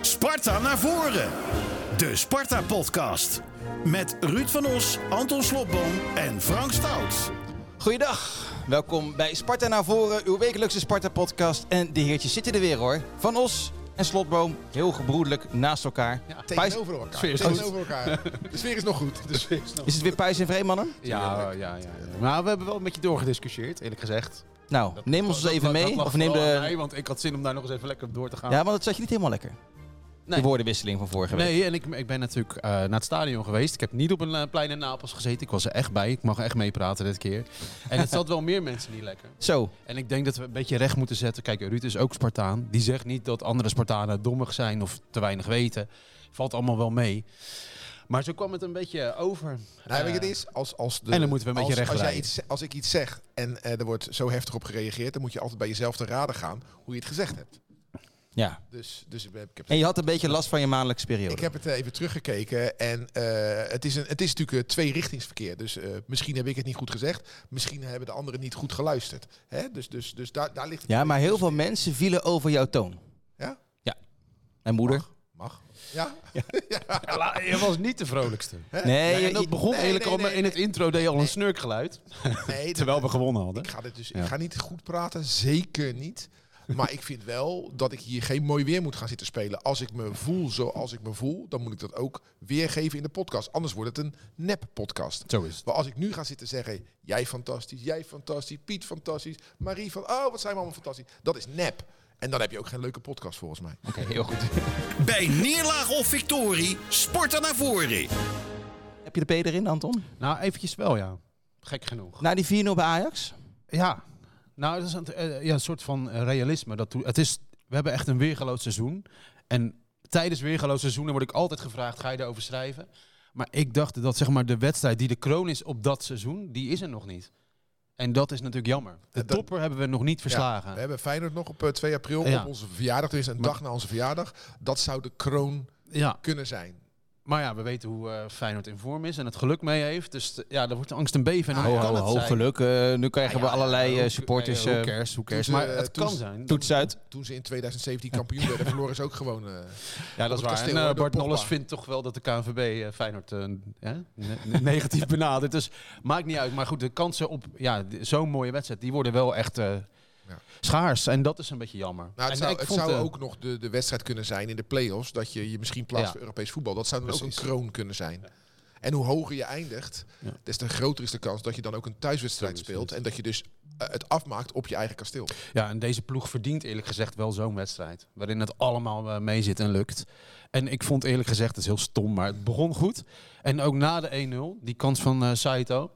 Sparta naar voren. De Sparta-podcast. Met Ruud van Os, Anton Slobboom en Frank Stout. Goeiedag, welkom bij Sparta naar voren, uw wekelijkse Sparta-podcast. En de heertjes zitten er weer hoor. Van Os en Slotboom, heel gebroedelijk naast elkaar. Pijs- Tegenover elkaar. Sfeer is. Tegenover elkaar. De sfeer is nog goed. De sfeer is nog- Is het weer Pijs en Vree, mannen? Ja, ja, ja, ja. Maar we hebben wel een beetje doorgediscussieerd, eerlijk gezegd. Nou, neem ons eens even Dat- dat mee. Of neem de... mij, want ik had zin om daar nog eens even lekker op door te gaan. Ja, want het zat je niet helemaal lekker. Nee. De woordenwisseling van vorige week. Nee, en ik, ik ben natuurlijk eh, naar het stadion geweest. Ik heb niet op een eh, plein in Napels gezeten. Ik was er echt bij. Ik mag echt meepraten dit keer. En het zat wel meer mensen niet lekker. Zo, En ik denk dat we een beetje recht moeten zetten. Kijk, Ruud is ook Spartaan. Die zegt niet dat andere Spartanen dommig zijn of te weinig weten. Valt allemaal wel mee. Maar zo kwam het een beetje over. Nou, weet je, het Eh, is als, als de, En dan moeten we een beetje recht als, jij iets, als ik iets zeg en eh, er wordt zo heftig op gereageerd, dan moet je altijd bij jezelf te raden gaan hoe je het gezegd hebt. Ja. Dus, dus ik, heb, ik, heb, En je had een beetje last van je maandelijkse periode. ik heb het eh, even teruggekeken en eh, het, is een, het is natuurlijk een tweerichtingsverkeer. Dus eh, misschien heb ik het niet goed gezegd, misschien hebben de anderen niet goed geluisterd. Hè? Dus, dus, dus daar, daar ligt het Ja, maar heel veel mensen vielen over jouw toon. Ja? Mijn moeder. Mag. Mag. Ja? Ja, la- je was niet de vrolijkste. Nee, en dat begon nee, eigenlijk nee, al nee, in het intro deed je al een snurkgeluid. Nee, Terwijl we gewonnen hadden. Ik ga, dit dus, Ja. ik ga niet goed praten, zeker niet. Maar ik vind wel dat ik hier geen mooi weer moet gaan zitten spelen. Als ik me voel zoals ik me voel, dan moet ik dat ook weergeven in de podcast. Anders wordt het een nep-podcast. Zo is het. Maar als ik nu ga zitten zeggen, jij fantastisch, jij fantastisch, Piet fantastisch, Marie van, oh wat zijn we allemaal fantastisch. Dat is nep. En dan heb je ook geen leuke podcast volgens mij. Oké, heel goed. Bij neerlaag of victorie, Sparta naar voren. heb je de P erin, Anton? Nou, eventjes wel, ja. Gek genoeg. Na die 4-0 bij Ajax? Ja, nou, dat is een, eh, ja, een soort van eh, realisme. Dat, het is, we hebben echt een weergeloos seizoen. En tijdens weergeloos seizoenen word ik altijd gevraagd, ga je daarover schrijven? Maar ik dacht dat zeg maar, de wedstrijd die de kroon is op dat seizoen, die is er nog niet. En dat is natuurlijk jammer. De dat- topper hebben we nog niet verslagen. Ja, we hebben Feyenoord nog op eh, 2 april, Ja. op onze verjaardag. Er is een Maar- dag na onze verjaardag. Dat zou de kroon Ja, kunnen zijn. Maar ja, we weten hoe eh, Feyenoord in vorm is en het geluk mee heeft. Dus t- ja, daar wordt de angst een beven. En dan Ho, kan ho, het ho, zijn. geluk. eh, nu krijgen Ja, we ja, allerlei eh, hoe- supporters. eh, cares, who cares. Toen Maar het kan zijn. Toets uit. Toen ze in 2017 kampioen werden, verloren ze ook gewoon... eh, Ja, dat is waar. en eh, Bart. Nolles vindt toch wel dat de KNVB eh, Feyenoord eh, ne- ne- negatief benadert. Dus maakt niet uit. Maar goed, de kansen op ja, zo'n mooie wedstrijd, die worden wel echt eh, Ja. schaars. En dat is een beetje jammer. Nou, het En zou, het ook nog de, de wedstrijd kunnen zijn in de play-offs. Dat je je misschien plaatst Ja. voor Europees voetbal. Dat zou dan ook een kroon kunnen zijn. En hoe hoger je eindigt, Ja. des te groter is de kans dat je dan ook een thuiswedstrijd speelt. En dat je dus eh, het afmaakt op je eigen kasteel. Ja, en deze ploeg verdient eerlijk gezegd wel zo'n wedstrijd. Waarin het allemaal eh, mee zit en lukt. En ik vond eerlijk gezegd, het is heel stom, maar het begon goed. En ook na de 1-0, die kans van eh Saito.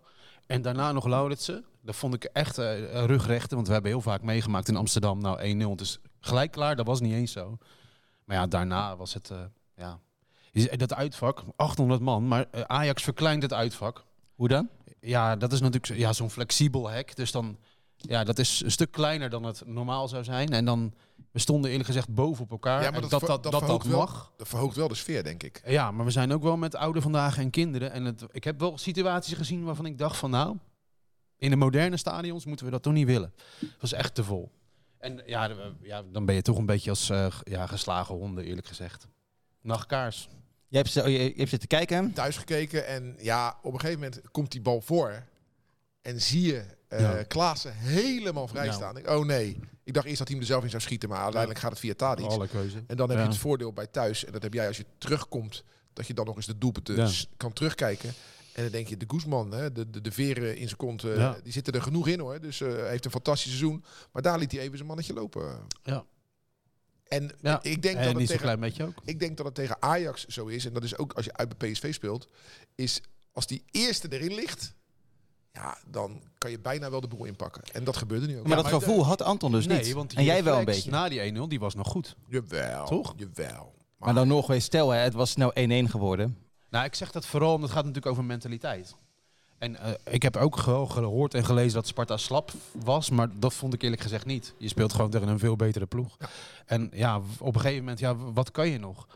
En daarna nog Lauritsen. Dat vond ik echt eh rugrechten. Want we hebben heel vaak meegemaakt in Amsterdam. Nou, 1-0. Dus gelijk klaar, dat was niet eens zo. Maar ja, daarna was het... eh, ja. Je- Dat uitvak, 800 man. Maar eh, Ajax verkleint het uitvak. Hoe dan? Ja, dat is natuurlijk ja, zo'n flexibel hek. Dus dan, ja, dat is een stuk kleiner dan het normaal zou zijn. En dan, we stonden eerlijk gezegd boven op elkaar. Ja, maar dat dat dat, dat verhoogt wel. mag. Dat verhoogt wel de sfeer, denk ik. Ja, maar we zijn ook wel met oude vandaag en kinderen. En het, ik heb wel situaties gezien waarvan ik dacht van nou, in de moderne stadions moeten we dat toch niet willen. Het was echt te vol. En ja, de- ja dan ben je toch een beetje als eh, ja, geslagen honden, eerlijk gezegd. Nachtkaars. Je hebt, ze- je, je hebt zitten kijken. Thuis gekeken en ja, op een gegeven moment komt die bal voor. En zie je eh Ja. Klaassen helemaal vrij Ja. staan. Ik, oh nee. Ik dacht eerst dat hij hem er zelf in zou schieten, maar uiteindelijk gaat het via Tadic. Alle keuze. En dan heb Ja. je het voordeel bij thuis. En dat heb jij als je terugkomt. Dat je dan nog eens de doelpunten kan terugkijken. En dan denk je, de Guzman, hè, de, de, de veren in zijn kont, eh, Ja. die zitten er genoeg in hoor. Dus eh, hij heeft een fantastisch seizoen. Maar daar liet hij even zijn mannetje lopen. Ja. En Ja. ik, denk En dat het tegen, klein beetje ook. ik denk dat het tegen Ajax zo is. En dat is ook als je uit bij PSV speelt. Is als die eerste erin ligt. Ja, dan kan je bijna wel de boel inpakken. En dat gebeurde nu ook. Maar Ja, dat gevoel had Anton dus niet. want en jij wel een beetje. Na die 1-0, die was nog goed. Jawel. Toch? Jawel. Maar dan nog eens, stel hè, het was snel 1-1 geworden. Nou, ik zeg dat vooral, omdat het gaat natuurlijk over mentaliteit. En eh, ik heb ook ge- gehoord en gelezen dat Sparta slap was, maar dat vond ik eerlijk gezegd niet. Je speelt gewoon tegen een veel betere ploeg. En ja, op een gegeven moment, ja, wat kan je nog?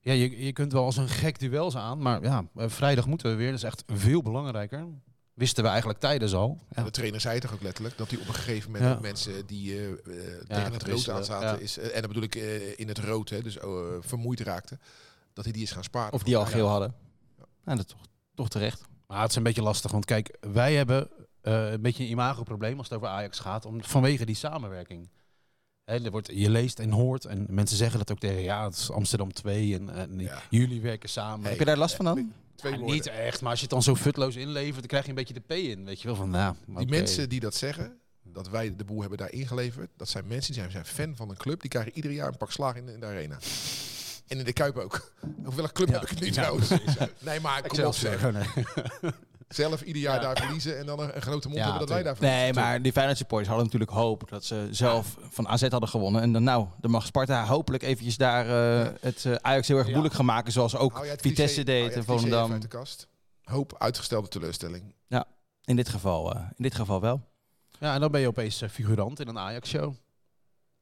Ja, je, je kunt wel als een gek duels aan, maar ja, eh, vrijdag moeten we weer. Dat is echt veel belangrijker. Wisten we eigenlijk tijdens al. Ja. de trainer zei toch ook letterlijk dat hij op een gegeven moment Ja. mensen die eh, tegen het rood aan zaten, is, en dat bedoel ik in het rood, hè, dus oh, vermoeid raakten, dat hij die is gaan sparen. Of die al Ja. geel hadden. Nou, dat is toch, toch terecht. Maar het is een beetje lastig, want kijk, wij hebben eh, een beetje een imagoprobleem als het over Ajax gaat, om, vanwege die samenwerking. Hè, er wordt, je leest en hoort en mensen zeggen dat ook tegen, ja, het is Amsterdam 2 en, en Ja. jullie werken samen. Hey, Heb je daar last van dan? Twee Ja, woorden. niet echt, maar als je het dan zo futloos inlevert, dan krijg je een beetje de P in. Weet je wel, van nou, Die mensen die dat zeggen, dat wij de boel hebben daar ingeleverd, dat zijn mensen die zijn, zijn fan van een club. Die krijgen ieder jaar een pak slaag in de, in de arena. En in de Kuip ook. Welke club Ja. heb ik het Ja, trouwens? Nee, maar kom op zeg. Nee. Zelf ieder jaar Ja. daar verliezen en dan een, een grote mond Ja, hebben dat wij daar verliezen. Nee, maar die Feyenoord supporters hadden natuurlijk hoop dat ze zelf van AZ hadden gewonnen. En dan nou, dan mag Sparta hopelijk eventjes daar eh, het eh, Ajax heel erg Ja. moeilijk gaan maken. Zoals ook Vitesse deed en Volendam. uit de kast. Hoop uitgestelde teleurstelling. In dit geval, eh, in dit geval wel. Ja, en dan ben je opeens eh, figurant in een Ajax-show.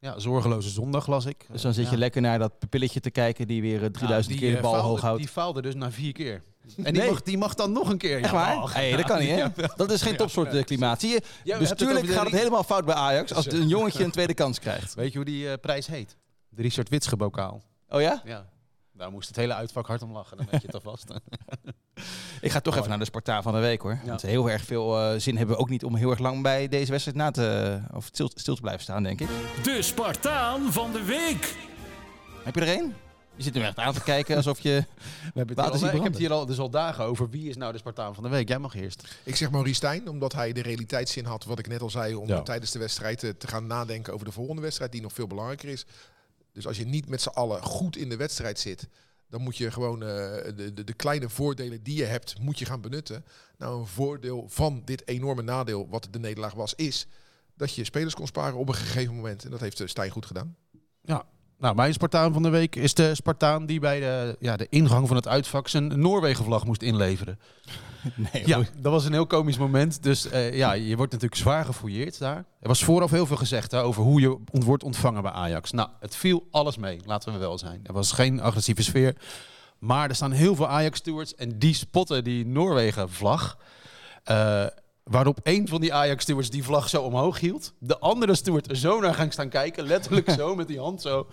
Ja, zorgeloze zondag las ik. Dus dan zit je Ja. lekker naar dat pupilletje te kijken die weer eh, 3000 Ja, keer de eh, bal faalde- hoog houdt. Die faalde dus na vier keer. En die, Nee. mag, die mag dan nog een keer. Echt Ja, waar? mag. Hey, dat kan niet, hè? Ja, Dat is geen topsoortklimaat. Zie je? Ja, we dus hebben het tuurlijk over de gaat het helemaal fout bij Ajax als een jongetje een tweede kans krijgt. Weet je hoe die eh, prijs heet? De Richard Witsche bokaal. Oh ja? Ja. Daar moest het hele uitvak hard om lachen. Dan weet je het alvast. Ik ga toch even naar de Spartaan van de week hoor. Ja. Want heel erg veel eh, zin hebben we ook niet om heel erg lang bij deze wedstrijd na te, of stil, stil te blijven staan, denk ik. De Spartaan van de week. Heb je er één? Je zit hem echt aan te kijken alsof je... We hebben het al, ik heb het hier al, dus al dagen over wie is nou de Spartaan van de week. Jij mag eerst. Ik zeg Maurice Stijn, omdat hij de realiteitszin had, wat ik net al zei, om Ja. tijdens de wedstrijd eh, te gaan nadenken over de volgende wedstrijd, die nog veel belangrijker is. Dus als je niet met z'n allen goed in de wedstrijd zit, dan moet je gewoon eh, de, de, de kleine voordelen die je hebt, moet je gaan benutten. Nou, een voordeel van dit enorme nadeel, wat de nederlaag was, is dat je spelers kon sparen op een gegeven moment. En dat heeft eh, Stijn goed gedaan. Nou, mijn Spartaan van de week is de Spartaan die bij de, ja, de ingang van het uitvak zijn Noorwegen-vlag moest inleveren. Nee, Ja, dat was een heel komisch moment. Dus eh, ja, je wordt natuurlijk zwaar gefouilleerd daar. Er was vooraf heel veel gezegd hè, over hoe je ont- wordt ontvangen bij Ajax. Nou, het viel alles mee, laten we wel zijn. Er was geen agressieve sfeer. Maar er staan heel veel Ajax-stewards en die spotten die Noorwegen-vlag. Eh, waarop een van die Ajax-stewards die vlag zo omhoog hield. De andere steward zo naar ging staan kijken, letterlijk zo met die hand zo.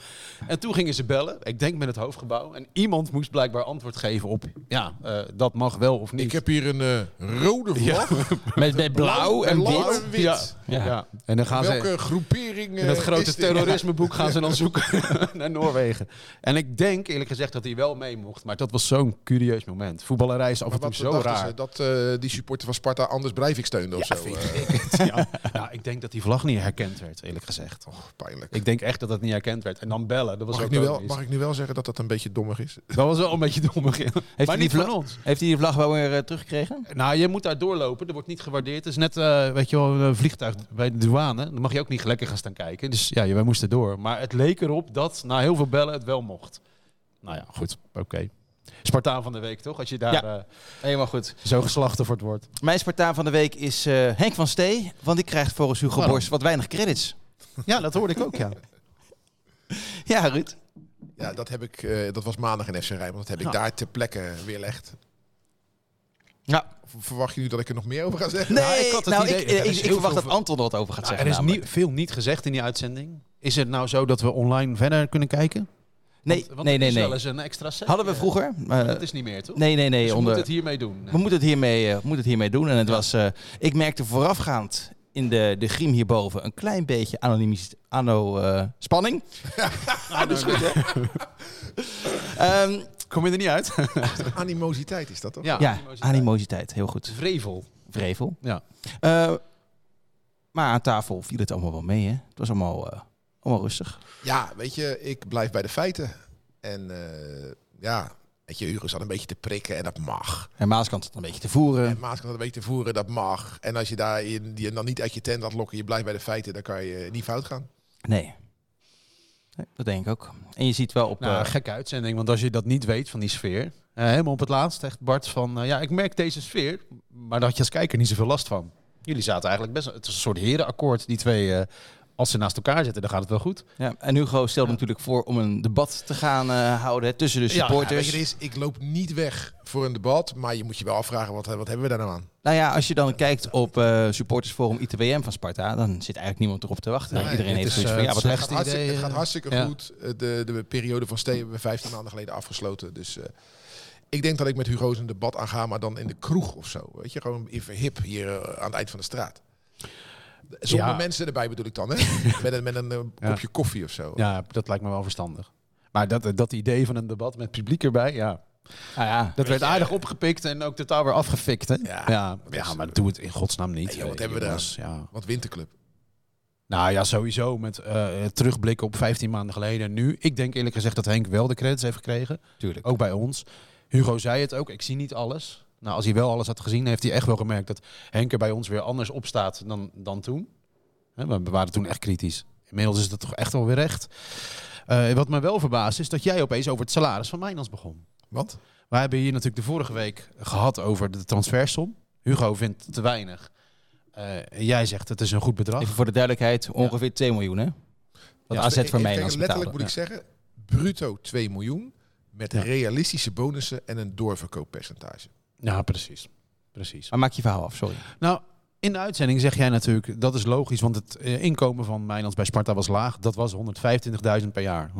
En toen gingen ze bellen, ik denk met het hoofdgebouw. En iemand moest blijkbaar antwoord geven op, ja, eh, dat mag wel of niet. Ik heb hier een eh, rode vlag. Met, met blauw en blauw wit. en wit. Ja, Ja. ja. en dan gaan ze Welke groepering in dat eh, grote terrorismeboek gaan ze dan zoeken naar Noorwegen. En ik denk eerlijk gezegd dat hij wel mee mocht, maar dat was zo'n curieus moment. Voetballerij is af en toe zo raar. ze? Dat die supporter van Sparta Anders Breivik steunde of zo? vind Eh, ik het. Ja. ja, ik denk dat die vlag niet herkend werd, eerlijk gezegd. oh, pijnlijk. Ik denk echt dat dat niet herkend werd. En dan bellen, dat was Mag ook ik, nu wel, mag ik nu wel zeggen dat dat een beetje dommig is? Dat was wel een beetje dommig. ja. Heeft maar hij niet die van vlag- ons. Heeft hij die vlag wel weer eh, teruggekregen? Nou, je moet daar doorlopen. Er wordt niet gewaardeerd. Het is net, eh, weet je wel, een vliegtuig bij de douane. Dan mag je ook niet lekker gaan staan kijken. Dus ja, wij moesten door. Maar het leek erop dat na heel veel bellen het wel mocht. Nou ja, goed. Oké. Spartaan van de week, toch? Als je daar Ja. eh, Helemaal goed. zo geslachterd wordt. Mijn Spartaan van de week is eh, Henk van Stee. Want die krijgt volgens Hugo Waarom? Borst wat weinig credits. Ja, dat hoorde ik ook, ja. Ja, Ruud. Ja, dat, heb ik, eh, dat was maandag in FC Rijnmond. Dat heb ik Ja. daar ter plekke weerlegd. Ja. Verwacht je nu dat ik er nog meer over ga zeggen? Nee, Nou, ik had het nou, idee- ik, er verwacht dat Anton er wat over gaat Nou, zeggen. er is niet, veel niet gezegd in die uitzending. Is het nou zo dat we online verder kunnen kijken? Nee, Want- want nee, nee, is nee. wel eens een extra set. Hadden we eh, vroeger. maar eh, dat is niet meer, toch? nee, nee, nee. Dus we onder, moeten het hiermee doen. we moeten het hiermee, eh, moeten het hiermee doen. En het was, eh, ik merkte voorafgaand in de, de griem hierboven een klein beetje anonimis, anno eh, spanning. Ah, dat is goed, hè? Kom je er niet uit? Animositeit is dat toch? ja, ja, animositeit. animositeit. Heel goed. Vrevel. Vrevel. Ja. Eh, maar aan tafel viel het allemaal wel mee, hè? Het was allemaal, eh, allemaal rustig. Ja, weet je, ik blijf bij de feiten. En eh, ja, weet je, Hugo zat een beetje te prikken en dat mag. En Maaskant het een beetje te voeren. En Maas kan een beetje te voeren, dat mag. En als je daar in, die dan niet uit je tent laat lokken, je blijft bij de feiten, dan kan je niet fout gaan. Nee. Nee, Dat denk ik ook. En je ziet wel op... Nou, eh, gekke uitzending, want als je dat niet weet van die sfeer. eh, helemaal op het laatst zegt Bart van, ja, ik merk deze sfeer, maar daar had je als kijker niet zoveel last van. Jullie zaten eigenlijk best, het was een soort herenakkoord, die twee eh, als ze naast elkaar zitten, dan gaat het wel goed. Ja, en Hugo stelde natuurlijk voor om een debat te gaan eh, houden hè, tussen de Ja, Ja, weet supporters. je, het is, ik loop niet weg voor een debat, maar je moet je wel afvragen, wat, wat hebben we daar nou aan? Nou ja, als je dan kijkt op eh, supportersforum ITWM van Sparta, dan zit eigenlijk niemand erop te wachten. Nee, Iedereen heeft zoiets van, eh, ja, wat het gaat hartstikke, idee, het gaat hartstikke ja. goed. De, de periode van Stee hebben we 15 maanden geleden afgesloten. Dus eh, ik denk dat ik met Hugo's een debat aanga, maar dan in de kroeg of zo. Weet je, gewoon even hip hier aan het eind van de straat. Zonder Ja. mensen erbij bedoel ik dan, hè? met een, met een eh, Ja. kopje koffie of zo. Ja, dat lijkt me wel verstandig. Maar dat, dat idee van een debat met publiek erbij, ja. Nou ja, Dat werd aardig opgepikt en ook totaal weer afgefikt, hè? Ja, ja, maar doe het in godsnaam niet. Nee, joh, wat Eh, hebben we jongens, Ja. Wat winterclub. Nou ja, sowieso met eh, terugblikken op 15 maanden geleden en nu. Ik denk eerlijk gezegd dat Henk wel de credits heeft gekregen. tuurlijk. Ook bij ons. Hugo zei het ook, ik zie niet alles. Nou, als hij wel alles had gezien, heeft hij echt wel gemerkt dat Henk er bij ons weer anders op staat dan, dan toen. Hè, we waren toen echt kritisch. Inmiddels is het toch echt wel weer recht. Eh, wat me wel verbaast is dat jij opeens over het salaris van Mijnans begon. Wat? We hebben hier natuurlijk de vorige week gehad over de transfersom. Hugo vindt het te weinig. Eh, en jij zegt het is een goed bedrag. Even voor de duidelijkheid, ongeveer 2 miljoen hè? Wat Ja, AZ voor mij Letterlijk betalen. moet ik zeggen, bruto 2 miljoen met Ja. realistische bonussen en een doorverkooppercentage. Ja, precies. Precies. Maar maak je verhaal af, sorry. Nou, in de uitzending zeg jij natuurlijk, dat is logisch, want het eh, inkomen van Mijnans bij Sparta was laag. Dat was 125.000 per jaar.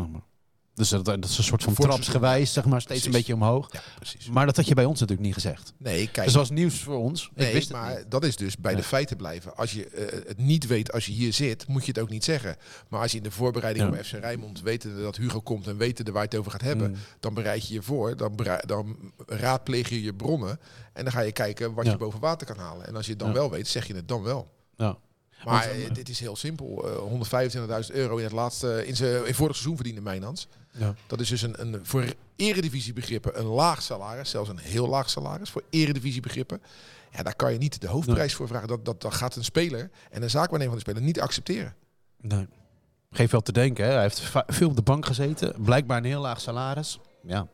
Dus dat, dat is een soort van trapsgewijs, zeg maar, steeds Precies. een beetje omhoog. Ja, precies. Maar dat had je bij ons natuurlijk niet gezegd. Nee, kijk. Dus dat was nieuws voor ons. Nee, ik wist het maar niet. dat is dus bij de feiten blijven. Als je eh, het niet weet als je hier zit, moet je het ook niet zeggen. Maar als je in de voorbereiding Ja. op FC Rijnmond wetende dat Hugo komt en wetende waar je het over gaat hebben, Mm. dan bereid je je voor, dan, dan raadpleeg je je bronnen en dan ga je kijken wat Ja. je boven water kan halen. En als je het dan wel weet, zeg je het dan wel. Ja. Maar Want, eh, eh, dit is heel simpel. Eh, 125.000 euro in het laatste, in zijn in vorig seizoen verdiende Mijnans. Ja. Dat is dus een, een voor eredivisiebegrippen een laag salaris, zelfs een heel laag salaris voor eredivisiebegrippen. Ja, daar kan je niet de hoofdprijs voor vragen. Dat, dat, dat gaat een speler en een zaakwaarnemer van de speler niet accepteren. Nee. Geeft wel te denken. Hè? Hij heeft veel op de bank gezeten. Blijkbaar een heel laag salaris. Ja.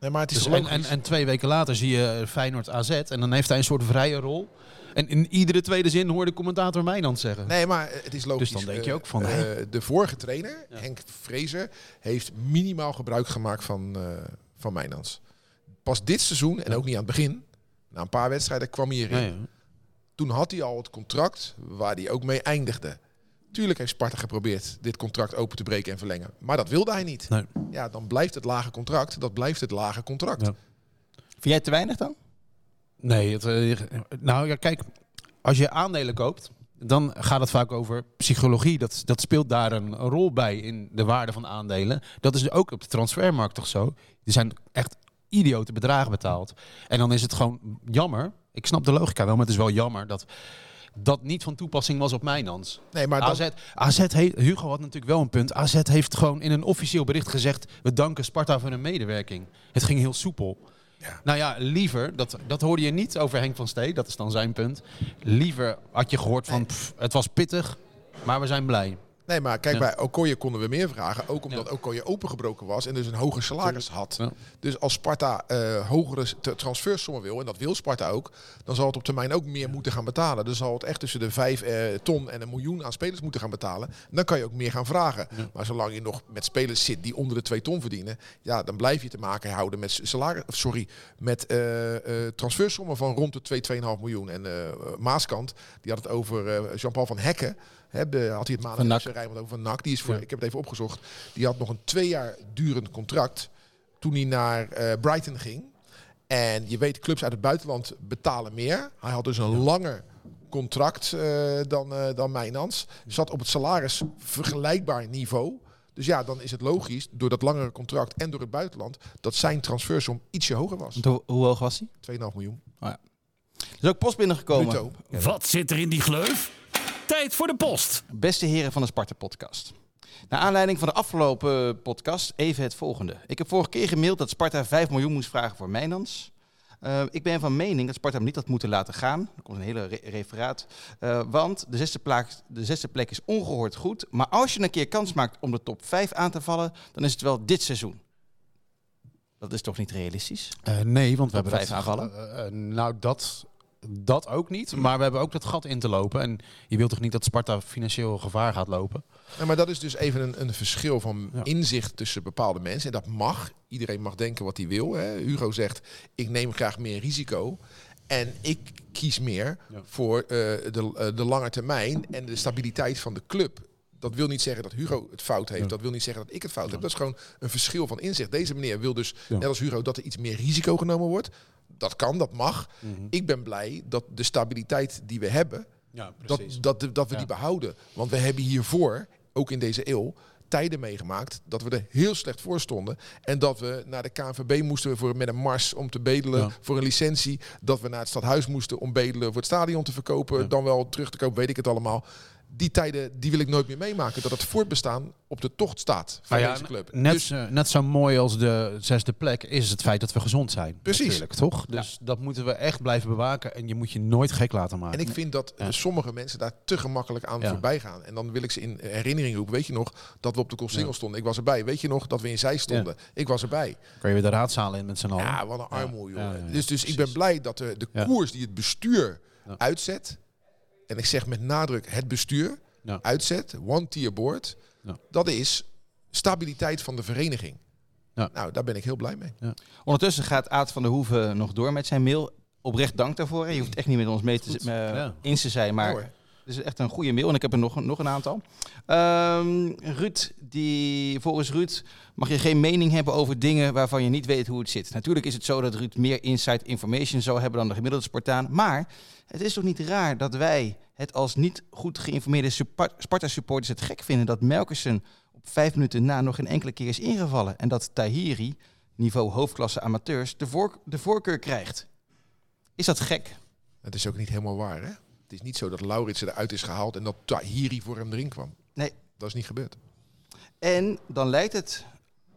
Nee, maar het is Dus en, en, en twee weken later zie je Feyenoord AZ. En dan heeft hij een soort vrije rol. En in iedere tweede zin hoorde commentator Mijnand zeggen. Nee, maar het is logisch. Dus dan denk je Eh, ook van, eh, de vorige trainer, Ja. Henk Vrezer, heeft minimaal gebruik gemaakt van, eh van Mijnans. Pas dit seizoen, en ook niet aan het begin, na een paar wedstrijden kwam hij erin. Ja. Toen had hij al het contract waar hij ook mee eindigde. Tuurlijk heeft Sparta geprobeerd dit contract open te breken en verlengen. Maar dat wilde hij niet. Nee. Ja, dan blijft het lage contract, dat blijft het lage contract. Ja. Vind jij het te weinig dan? Nee, het, eh, nou ja, kijk, als je aandelen koopt, dan gaat het vaak over psychologie. Dat, dat speelt daar een rol bij in de waarde van aandelen. Dat is ook op de transfermarkt toch zo. Er zijn echt idiote bedragen betaald. En dan is het gewoon jammer. Ik snap de logica wel, maar het is wel jammer dat dat niet van toepassing was op Mijnans. Nee, maar dan, AZ, AZ heeft, Hugo had natuurlijk wel een punt. AZ heeft gewoon in een officieel bericht gezegd... we danken Sparta voor hun medewerking. Het ging heel soepel. Ja. Nou ja, liever, dat, dat hoorde je niet over Henk van Stee, dat is dan zijn punt. Liever had je gehoord van, pff, het was pittig, maar we zijn blij. Nee, maar kijk, Ja. bij Okoye konden we meer vragen. Ook omdat Okoye opengebroken was en dus een hoger salaris had. Ja. Dus als Sparta eh, hogere transfersommen wil, en dat wil Sparta ook, dan zal het op termijn ook meer moeten gaan betalen. Dan zal het echt tussen de 5 eh, ton en een miljoen aan spelers moeten gaan betalen. Dan kan je ook meer gaan vragen. Maar zolang je nog met spelers zit die onder de 2 ton verdienen, ja, dan blijf je te maken houden met salaris, sorry, met eh, transfersommen van rond de 2, 2,5 miljoen. En Maaskant, die had het over Jean-Paul van Hekken. Had hij het Van maandag zijn Rijnmond over van NAC. Die is voor, Ja. ik heb het even opgezocht, die had nog een twee jaar durend contract toen hij naar eh, Brighton ging. En je weet, clubs uit het buitenland betalen meer. Hij had dus een langer contract eh, dan, eh dan Mijnans. Zat op het salaris vergelijkbaar niveau. Dus ja, dan is het logisch, door dat langere contract en door het buitenland, dat zijn transfersom ietsje hoger was. Hoe, hoe hoog was hij? 2,5 miljoen. Er is ook post binnengekomen. Wat zit er in die gleuf? Tijd voor de post. Beste heren van de Sparta-podcast. Naar aanleiding van de afgelopen podcast even het volgende. Ik heb vorige keer gemaild dat Sparta 5 miljoen moest vragen voor Mijnans. Eh, ik ben van mening dat Sparta hem niet had moeten laten gaan. Er komt een hele re- referaat. Eh, want de zesde, plek, de zesde plek is ongehoord goed. Maar als je een keer kans maakt om de top 5 aan te vallen, dan is het wel dit seizoen. Dat is toch niet realistisch? Eh, nee, want we hebben vijf aanvallen? nou, dat dat ook niet. Maar we hebben ook dat gat in te lopen. En je wilt toch niet dat Sparta financieel gevaar gaat lopen? Ja, maar dat is dus even een, een verschil van Ja. inzicht tussen bepaalde mensen. En dat mag. Iedereen mag denken wat hij wil. Hè. Hugo zegt, ik neem graag meer risico. En ik kies meer Ja. voor eh, de, eh, de lange termijn en de stabiliteit van de club. Dat wil niet zeggen dat Hugo het fout heeft. Ja. Dat wil niet zeggen dat ik het fout heb. Dat is gewoon een verschil van inzicht. Deze meneer wil dus, Ja. net als Hugo, dat er iets meer risico genomen wordt. Dat kan, dat mag. Mhm. Ik ben blij dat de stabiliteit die we hebben, Ja, dat, dat, dat we Ja. die behouden. Want we hebben hiervoor, ook in deze eeuw, tijden meegemaakt dat we er heel slecht voor stonden. En dat we naar de KNVB moesten voor, met een mars om te bedelen Ja. voor een licentie. Dat we naar het stadhuis moesten om bedelen voor het stadion te verkopen. Dan wel terug te kopen, weet ik het allemaal. Die tijden die wil ik nooit meer meemaken. Dat het voortbestaan op de tocht staat van Nou ja, deze club. Net, Dus zo- net zo mooi als de zesde plek is het feit dat we gezond zijn. Precies. Toch? Dus dat moeten we echt blijven bewaken. En je moet je nooit gek laten maken. En ik vind dat Ja. sommige mensen daar te gemakkelijk aan voorbij gaan. En dan wil ik ze in herinnering roepen. Weet je nog dat we op de Koolsingel stonden? Ik was erbij. Weet je nog dat we in Zij stonden? Ik was erbij. kan je weer de raadzalen in met z'n allen. Ja, wat een ja, ja, dus dus ik ben blij dat de, de koers die het bestuur uitzet... en ik zeg met nadruk het bestuur Ja. uitzet, one tier board... Ja. dat is stabiliteit van de vereniging. Ja. Nou, daar ben ik heel blij mee. Ondertussen gaat Aad van der Hoeven nog door met zijn mail. Oprecht dank daarvoor. Je hoeft echt niet met ons mee te, eens te zijn, maar Is echt een goede mail. En ik heb er nog, nog een aantal. Ehm, Ruud, die, volgens Ruud mag je geen mening hebben over dingen waarvan je niet weet hoe het zit. Natuurlijk is het zo dat Ruud meer inside information zou hebben dan de gemiddelde Spartaan. Maar het is toch niet raar dat wij het als niet goed geïnformeerde Spa- Sparta-supporters het gek vinden dat Melkersen op vijf minuten na nog geen enkele keer is ingevallen. En dat Tahiri, niveau hoofdklasse amateurs, de, de voorkeur krijgt. Is dat gek? Het is ook niet helemaal waar, hè? Het is niet zo dat Lauritsen eruit is gehaald... en dat Tahiri voor hem erin kwam. Nee. Dat is niet gebeurd. En dan lijkt het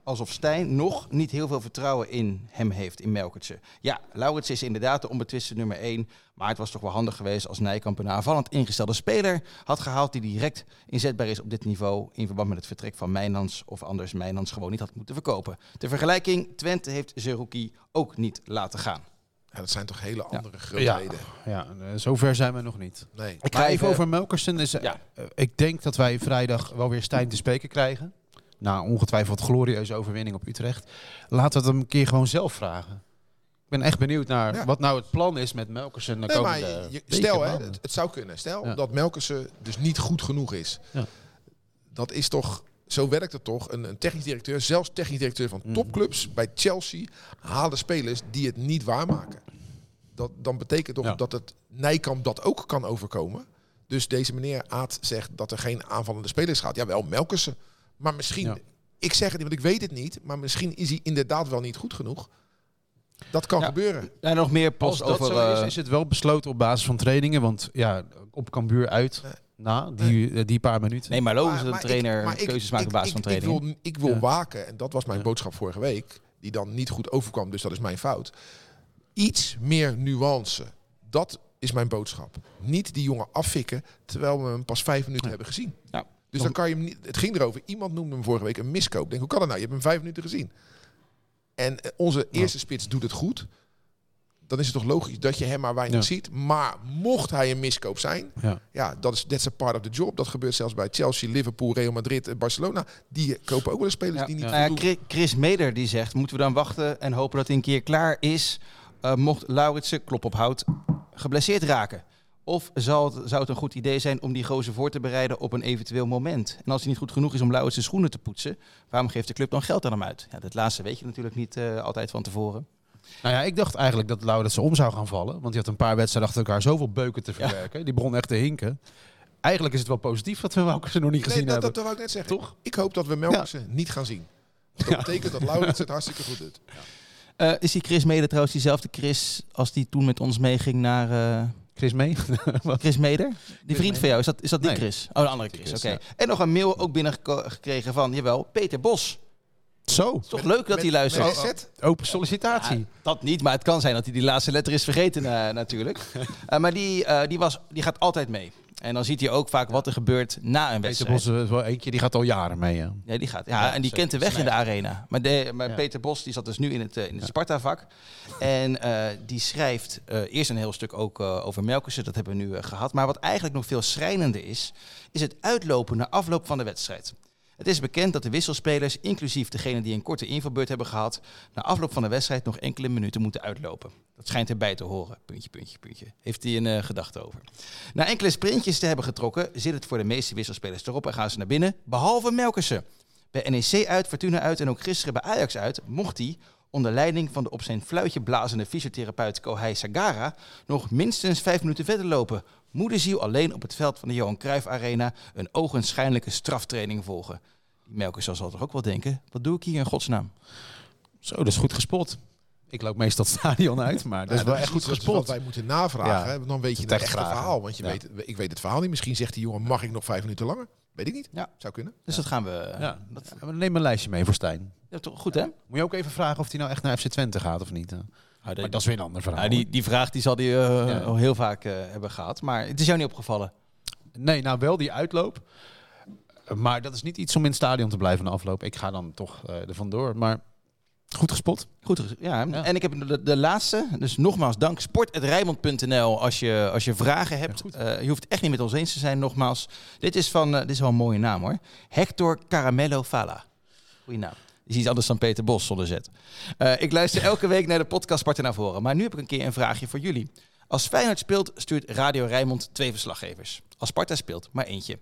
alsof Stijn nog niet heel veel vertrouwen in hem heeft, in Melkertse. Ja, Lauritsen is inderdaad de onbetwiste nummer 1. Maar het was toch wel handig geweest als Nijkamp een aanvallend ingestelde speler had gehaald die direct inzetbaar is op dit niveau in verband met het vertrek van Mijnans of anders Mijnans gewoon niet had moeten verkopen. Ter vergelijking, Twente heeft Zerouki ook niet laten gaan. Ja, dat zijn toch hele Ja. andere grootheden. Ja, eh, zover zijn we nog niet. Nee. Ik Maar ga even over Melkersen. Is, eh, Ja. eh, ik denk dat wij vrijdag wel weer Stijn te spreken krijgen. Na ongetwijfeld glorieuze overwinning op Utrecht. Laten we het hem een keer gewoon zelf vragen. Ik ben echt benieuwd naar Ja. wat nou het plan is met Melkersen. De Nee, maar komende je- weken, stel, hè, het, het zou kunnen. Stel Ja. dat Melkersen dus niet goed genoeg is. Ja. Dat is toch, zo werkt het toch. Een, een technisch directeur, zelfs technisch directeur van Mhm. topclubs bij Chelsea, halen spelers die het niet waarmaken. Dat, dan betekent toch Ja. dat het Nijkamp dat ook kan overkomen. Dus deze meneer Aad zegt dat er geen aanvallende spelers gaat. Jawel, Melkersen. Maar misschien, Ja. ik zeg het niet, want ik weet het niet. Maar misschien is hij inderdaad wel niet goed genoeg. Dat kan Ja. gebeuren. Ja, nog meer Als post dat over... zo is, eh, is het wel besloten op basis van trainingen. Want ja, op Cambuur uit. Na die, eh, die paar minuten. nee, maar logisch dat een trainer ik- keuzes maakt ik- op basis ik- van training. Ik wil, ik wil Ja. waken, en dat was mijn Ja. boodschap vorige week, die dan niet goed overkwam, dus dat is mijn fout. Iets meer nuance. Dat is mijn boodschap. Niet die jongen affikken, terwijl we hem pas vijf minuten hebben gezien. Ja. Dus dan kan je hem niet... Het ging erover, iemand noemde hem vorige week een miskoop. Ik denk, hoe kan dat nou? Je hebt hem vijf minuten gezien. En eh, onze eerste spits doet het goed. Dan is het toch logisch dat je hem maar weinig Ja. ziet. Maar mocht hij een miskoop zijn, Ja. ja, dat is that's a part of the job. Dat gebeurt zelfs bij Chelsea, Liverpool, Real Madrid en Barcelona. Die kopen ook wel eens spelers Ja. die niet Nou. Chri- Chris Meder die zegt, moeten we dan wachten en hopen dat hij een keer klaar is, eh, mocht Lauritsen, klop op hout, geblesseerd raken? Of zal het, zou het een goed idee zijn om die gozer voor te bereiden op een eventueel moment? En als hij niet goed genoeg is om Lauritsen schoenen te poetsen, waarom geeft de club dan geld aan hem uit? Ja, dat laatste weet je natuurlijk niet eh, altijd van tevoren. Nou ja, ik dacht eigenlijk dat Lauritsen om zou gaan vallen. Want die had een paar wedstrijden achter elkaar zoveel beuken te verwerken. Die begon echt te hinken. Eigenlijk is het wel positief dat we Melkersen nog niet gezien Nee, dat, hebben. dat wou ik net zeggen. Toch? Ik hoop dat we Melkersen niet gaan zien. Dat betekent dat Laurens het hartstikke goed doet. Eh, is die Chris Meder trouwens diezelfde Chris als die toen met ons meeging naar eh, Chris mee? Chris Meder? Die vriend van jou, is dat, is dat die Nee. Chris? Oh, de andere Chris, oké. En nog een mail ook binnengekregen van, jawel, Peter Bos. Zo, Het is toch leuk dat hij luistert? Met SZ? open sollicitatie. Ja, dat niet, maar het kan zijn dat hij die laatste letter is vergeten eh, natuurlijk. Eh, maar die, eh, die, was, die gaat altijd mee. En dan ziet hij ook vaak wat er gebeurt na een Peter wedstrijd. Bos is wel eentje, die gaat al jaren mee. Ja. Ja, die gaat. Ja, Ja, en die zeker. kent de weg in de arena. Maar, de, maar Ja. Peter Bos die zat dus nu in het, in het Sparta-vak. En eh, die schrijft eh, eerst een heel stuk ook eh, over Melkussen. Dat hebben we nu eh, gehad. Maar wat eigenlijk nog veel schrijnender is, is het uitlopen na afloop van de wedstrijd. Het is bekend dat de wisselspelers, inclusief degene die een korte invalbeurt hebben gehad, na afloop van de wedstrijd nog enkele minuten moeten uitlopen. Dat schijnt erbij te horen. Puntje, puntje, puntje. Heeft hij een eh, gedachte over. Na enkele sprintjes te hebben getrokken, zit het voor de meeste wisselspelers erop en gaan ze naar binnen, behalve Melkussen. Bij NEC uit, Fortuna uit en ook gisteren bij Ajax uit mocht hij, onder leiding van de op zijn fluitje blazende fysiotherapeut Kohei Sagara, nog minstens vijf minuten verder lopen. Moederziel alleen op het veld van de Johan Cruijff Arena een ogenschijnlijke straftraining volgen. Die Melkussen zal toch ook wel denken, wat doe ik hier in godsnaam? Zo, dat is goed gespot. Ik loop meestal het stadion uit, maar dat is wel echt goed gespot. wij moeten navragen. Ja. hè, Dan weet je het Echt echte verhaal. Want je Ja. weet, ik weet het verhaal niet. Misschien zegt die jongen, mag ik nog vijf minuten langer? Weet ik niet. Ja. Zou kunnen. Dus dat gaan we... Ja. Dat, Ja, maar Neem een lijstje mee voor Stijn. ja, toch goed hè? Moet je ook even vragen of hij nou echt naar FC Twente gaat of niet. hè? Maar dat is weer een ander verhaal. Ja, die, die vraag die zal hij eh, Ja. heel vaak eh, hebben gehad. Maar het is jou niet opgevallen. Nee, nou wel die uitloop. Maar dat is niet iets om in het stadion te blijven na afloop. Ik ga dan toch eh er vandoor. Maar goed gespot. Goed, ja. Ja. En ik heb de, de laatste. Dus nogmaals dank. Sport.rijmond.nl als je, als je vragen hebt. goed. Eh, je hoeft het echt niet met ons eens te zijn, nogmaals. Dit is, van, eh, dit is wel een mooie naam hoor. Hector Caramello Fala. Goeie naam. Is iets anders dan Peter Bos zonder zet. Eh, ik luister elke week naar de podcast Sparta naar voren. Maar nu heb ik een keer een vraagje voor jullie. Als Feyenoord speelt, stuurt Radio Rijnmond twee verslaggevers. Als Sparta speelt, maar eentje.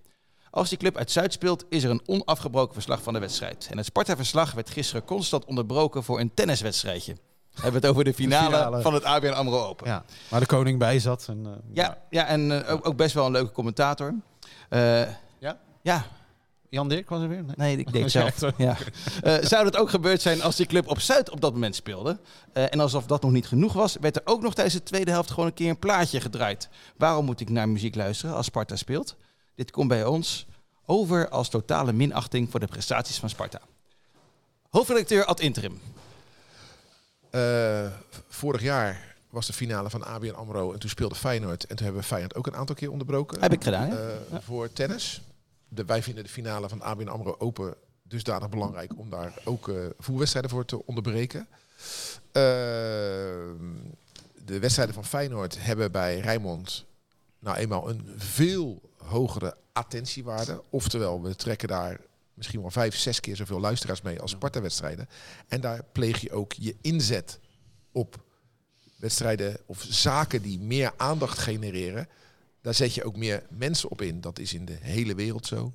Als die club uit Zuid speelt, is er een onafgebroken verslag van de wedstrijd. En het Sparta-verslag werd gisteren constant onderbroken voor een tenniswedstrijdje. We hebben het over de finale, finale. van het ABN AMRO Open. Ja. Waar de koning bij zat. En, eh, Ja, ja en eh, ook, ook best wel een leuke commentator. Eh, Ja? Ja, Jan Dirk was er weer? Nee. nee, ik deed het zelf. Ja. Zou dat ook gebeurd zijn als die club op Zuid op dat moment speelde? En alsof dat nog niet genoeg was, werd er ook nog tijdens de tweede helft gewoon een keer een plaatje gedraaid. Waarom moet ik naar muziek luisteren als Sparta speelt? Dit komt bij ons over als totale minachting voor de prestaties van Sparta. Hoofdredacteur ad interim. Eh, vorig jaar was de finale van ABN AMRO. En toen speelde Feyenoord. En toen hebben we Feyenoord ook een aantal keer onderbroken. Heb ik gedaan, eh, voor tennis. De, wij vinden de finale van ABN AMRO Open dusdanig belangrijk om daar ook eh voetbalwedstrijden voor te onderbreken. De wedstrijden van Feyenoord hebben bij Rijnmond nou eenmaal een veel hogere attentiewaarde. Oftewel, we trekken daar misschien wel vijf, zes keer zoveel luisteraars mee als Sparta-wedstrijden. En daar pleeg je ook je inzet op wedstrijden of zaken die meer aandacht genereren. Daar zet je ook meer mensen op in. Dat is in de hele wereld zo.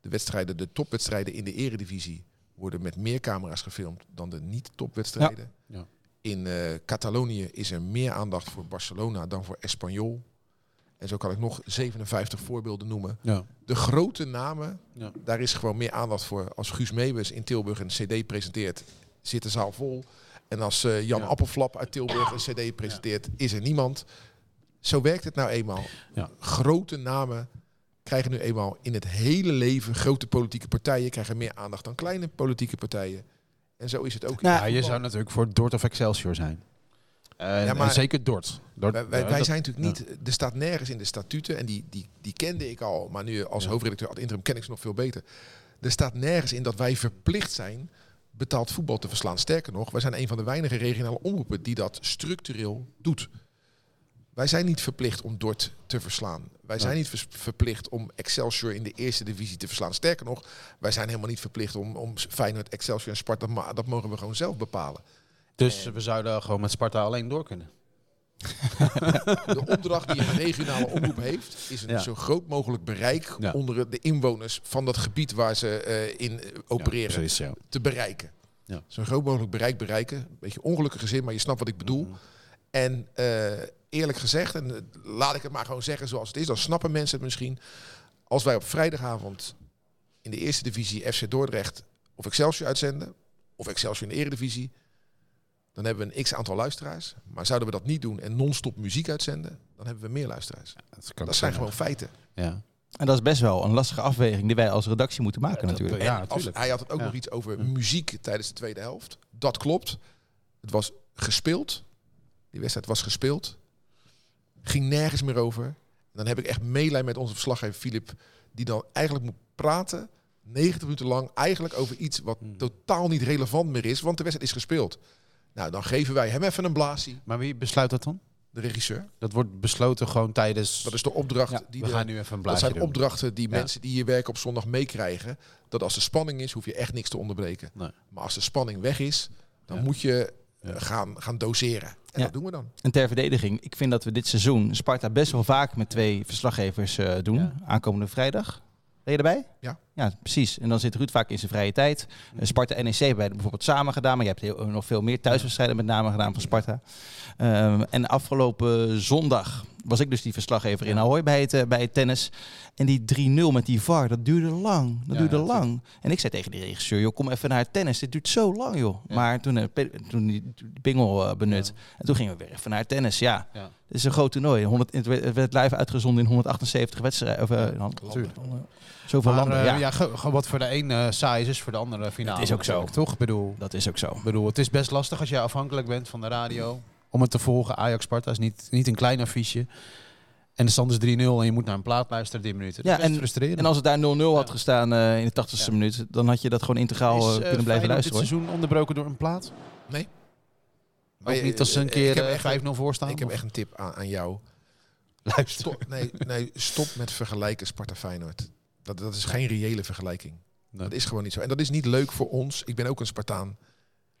De wedstrijden, de topwedstrijden in de eredivisie worden met meer camera's gefilmd dan de niet-topwedstrijden. Ja. Ja. In eh, Catalonië is er meer aandacht voor Barcelona dan voor Espanyol. En zo kan ik nog 57 voorbeelden noemen. Ja. De grote namen, Ja. daar is gewoon meer aandacht voor. Als Guus Meeuwis in Tilburg een cd presenteert, zit de zaal vol. En als eh, Jan Ja. Appelflap uit Tilburg een cd presenteert, is er niemand. Zo werkt het nou eenmaal. Ja. Grote namen krijgen nu eenmaal in het hele leven, grote politieke partijen krijgen meer aandacht dan kleine politieke partijen. En zo is het ook. in Nou, Ja, je zou natuurlijk voor Dort of Excelsior zijn. Ja, maar- en zeker Dort. Dort Wij, wij, ja, wij dat- zijn natuurlijk niet, er staat nergens in de statuten, en die, die, die kende ik al, maar nu als hoofdredacteur ad interim ken ik ze nog veel beter. Er staat nergens in dat wij verplicht zijn betaald voetbal te verslaan. Sterker nog, wij zijn een van de weinige regionale omroepen die dat structureel doet. Wij zijn niet verplicht om Dort te verslaan. Wij zijn niet vers- verplicht om Excelsior in de eerste divisie te verslaan. Sterker nog, wij zijn helemaal niet verplicht om, om Feyenoord, Excelsior en Sparta, maar dat mogen we gewoon zelf bepalen. Dus we zouden gewoon met Sparta alleen door kunnen. De opdracht die een regionale omroep heeft, is een Ja. zo groot mogelijk bereik Ja. onder de inwoners van dat gebied waar ze eh, in eh, opereren precies, ja. te bereiken. Ja. Zo groot mogelijk bereik bereiken. Een beetje ongelukkige zin, maar je snapt wat ik bedoel. En eh, eerlijk gezegd, en laat ik het maar gewoon zeggen zoals het is, dan snappen mensen het misschien. Als wij op vrijdagavond in de eerste divisie FC Dordrecht of Excelsior uitzenden, of Excelsior in de eredivisie, dan hebben we een x aantal luisteraars. Maar zouden we dat niet doen en non-stop muziek uitzenden, dan hebben we meer luisteraars. Dat, zijn gewoon feiten. Ja. En dat is best wel een lastige afweging die wij als redactie moeten maken natuurlijk. Ja, En als, natuurlijk. hij had het ook Ja. nog iets over muziek tijdens de tweede helft. Dat klopt. Het was gespeeld. Die wedstrijd was gespeeld. Ging nergens meer over. dan heb ik echt meelij met onze verslaggever Filip, die dan eigenlijk moet praten 90 minuten lang eigenlijk over iets wat Hmm. totaal niet relevant meer is, want de wedstrijd is gespeeld. Nou, dan geven wij hem even een blaasie, Maar wie besluit dat dan? de regisseur. Dat wordt besloten gewoon tijdens... Dat is de opdracht Ja, die we de, gaan nu even een dat blaadje zijn doen. opdrachten die Ja. mensen die hier werken op zondag meekrijgen. Dat als er spanning is, hoef je echt niks te onderbreken. Nee. Maar als de spanning weg is, dan Ja. moet je eh, Ja. gaan, gaan doseren. En Ja. dat doen we dan. En ter verdediging, ik vind dat we dit seizoen Sparta best wel vaak met twee verslaggevers eh, doen. Ja. Aankomende vrijdag. Ben je erbij? Ja. Ja, precies. En dan zit Ruud vaak in zijn vrije tijd. Eh, Sparta NEC hebben wij bijvoorbeeld samen gedaan. Maar je hebt heel, nog veel meer thuiswedstrijden met name gedaan van Sparta. Ehm, en afgelopen zondag was ik dus die verslaggever in Ahoy bij het, eh, bij het tennis. En die 3-0 met die VAR, dat duurde lang. Dat duurde lang. En ik zei tegen die regisseur, joh, kom even naar het tennis. Dit duurt zo lang, joh. Maar toen, eh, toen die, pingel eh, benut. En toen gingen we weer even naar het tennis. Ja, het is een groot toernooi. 100, het werd live uitgezonden in 178 wedstrijden. Of, Tuurlijk. Zoveel Maar, landen, ja. wat voor de een eh, saai is, is voor de andere finale. Het is ook zo. Toch? Bedoel, Dat is ook zo. Bedoel, het is best lastig als je afhankelijk bent van de radio. Om het te volgen. Ajax Sparta is niet, niet een klein affiche. En de stand is 3-0 en je moet naar een plaat luisteren 10 minuten. Dat Ja, is en- frustrerend. En als het daar 0-0 had Ja. gestaan eh, in de 80ste Ja. minuut, dan had je dat gewoon integraal is, eh, eh, kunnen blijven luisteren. dit hoor. seizoen onderbroken door een plaat? Nee. Ook niet als ze een keer ik heb eh, echt- 5-0 voor staan? Ik heb echt een tip aan, aan jou. Luister. Stop, nee, nee, stop met vergelijken Sparta-Feyenoord. Dat, dat is geen reële vergelijking. Nee. Dat is gewoon niet zo. En dat is niet leuk voor ons. Ik ben ook een Spartaan.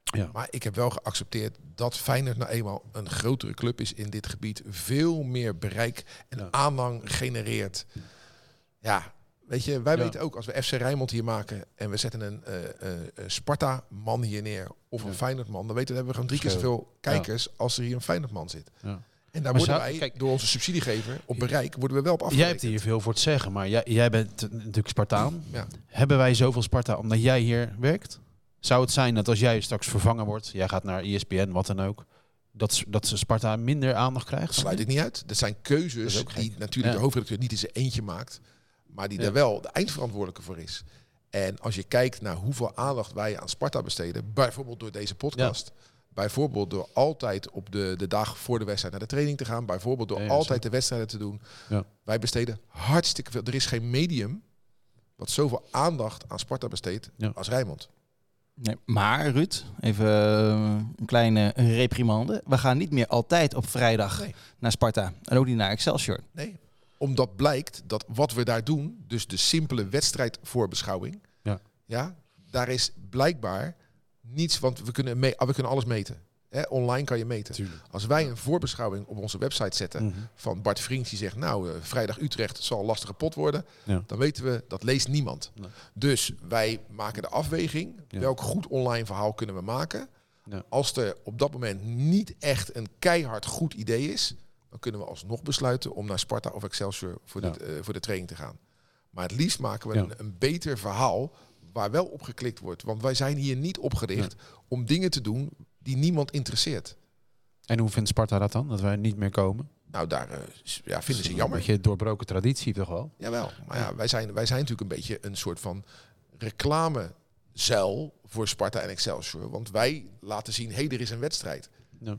Ja. Maar ik heb wel geaccepteerd dat Feyenoord nou eenmaal een grotere club is in dit gebied. Veel meer bereik en Ja. aanhang genereert. Ja, weet je, wij Ja. weten ook als we FC Rijnmond hier maken en we zetten een eh, eh, eh, Sparta-man hier neer of een. Feyenoord-man, dan weten we, hebben we gewoon drie keer zoveel kijkers als er hier een Feyenoord-man zit. Ja. En daar Maar worden zou- wij, kijk- door onze subsidiegever, op bereik, worden we wel op Jij afgerekend. hebt hier veel voor te zeggen, maar jij, jij bent natuurlijk Spartaan. Hebben wij zoveel Sparta omdat jij hier werkt? Zou het zijn dat als jij straks vervangen wordt, jij gaat naar ESPN, wat dan ook, dat, dat ze Sparta minder aandacht krijgt? Dat sluit ik niet uit. Dat zijn keuzes die natuurlijk Ja. de hoofdredacteur niet in zijn eentje maakt, maar die Ja. er wel de eindverantwoordelijke voor is. En als je kijkt naar hoeveel aandacht wij aan Sparta besteden, bijvoorbeeld door deze podcast, bijvoorbeeld door altijd op de, de dag voor de wedstrijd naar de training te gaan, bijvoorbeeld door altijd de wedstrijden te doen, Ja. wij besteden hartstikke veel. Er is geen medium wat zoveel aandacht aan Sparta besteedt als Rijnmond. Nee, maar Ruud, even eh, een kleine reprimande. We gaan niet meer altijd op vrijdag Nee. naar Sparta. En ook niet naar Excelsior. Nee. Omdat blijkt dat wat we daar doen, dus de simpele wedstrijdvoorbeschouwing, Ja. ja, daar is blijkbaar niets, want we kunnen, me- we kunnen alles meten. Hè, online kan je meten. Als wij een voorbeschouwing op onze website zetten Mhm. van Bart Vriends die zegt, nou, eh, vrijdag Utrecht zal een lastige pot worden, Ja. dan weten we, dat leest niemand. Nee. Dus wij maken de afweging, Ja. welk goed online verhaal kunnen we maken. Ja. Als er op dat moment niet echt een keihard goed idee is, dan kunnen we alsnog besluiten om naar Sparta of Excelsior voor, de, eh, voor de training te gaan. Maar het liefst maken we een beter verhaal waar wel op geklikt wordt. Want wij zijn hier niet opgericht om dingen te doen die niemand interesseert. En hoe vindt Sparta dat dan? Dat wij niet meer komen? Nou, daar eh, ja, vinden ze Een jammer. beetje doorbroken traditie toch wel? Jawel, maar ja, wij zijn, wij zijn natuurlijk een beetje een soort van reclamezuil voor Sparta en Excelsior. Want wij laten zien, hé, hey, er is een wedstrijd. Ja.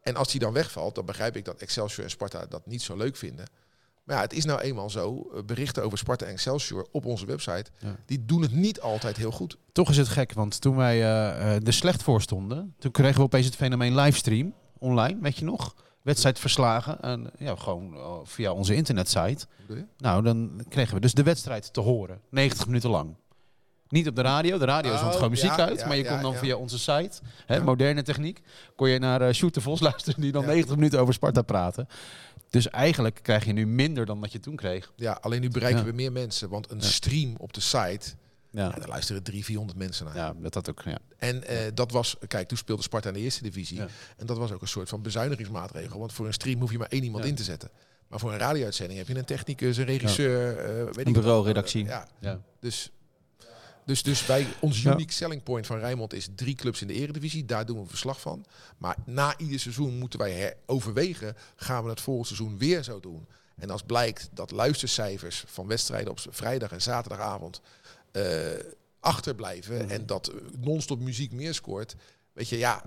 En als die dan wegvalt, dan begrijp ik dat Excelsior en Sparta dat niet zo leuk vinden. Maar ja, het is nou eenmaal zo, eh, berichten over Sparta en Excelsior op onze website, Ja. die doen het niet altijd heel goed. Toch is het gek, want toen wij eh, er slecht voor stonden, toen kregen we opeens het fenomeen livestream online, weet je nog? Wedstrijdverslagen, en, ja, gewoon via onze internetsite. Nou, dan kregen we dus de wedstrijd te horen, 90 minuten lang. Niet op de radio, de radio zond Oh, gewoon muziek ja, uit, ja, maar je ja, kon dan via onze site, hè, moderne techniek, kon je naar Sjoerd de Vos luisteren die dan Ja. 90 minuten over Sparta praten. Dus eigenlijk krijg je nu minder dan dat je toen kreeg. Ja, alleen nu bereiken we meer mensen, want een stream op de site, Ja, daar luisteren 300, 400 mensen naar. ja dat had ook, ja. En eh, dat was, kijk, toen speelde Sparta in de eerste divisie. Ja. En dat was ook een soort van bezuinigingsmaatregel. Want voor een stream hoef je maar één iemand in te zetten. Maar voor een radio-uitzending heb je een technicus, een regisseur, eh, weet ik Een wat. bureauredactie. Ja, ja. dus, dus, dus wij, ons Ja. unique selling point van Rijnmond is drie clubs in de eredivisie. Daar doen we verslag van. Maar na ieder seizoen moeten wij overwegen, gaan we het volgend seizoen weer zo doen. En als blijkt dat luistercijfers van wedstrijden op vrijdag en zaterdagavond eh, achterblijven Mhm. en dat non-stop muziek meer scoort, weet je, ja,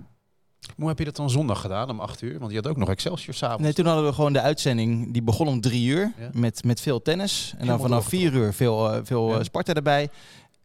Hoe heb je dat dan zondag gedaan om 8 uur? Want je had ook nog Excelsior s'avonds. Nee, toen hadden we gewoon de uitzending, die begon om drie uur Ja. met, met veel tennis. En dan vanaf vier uur veel, eh, veel Ja. eh, Sparta erbij.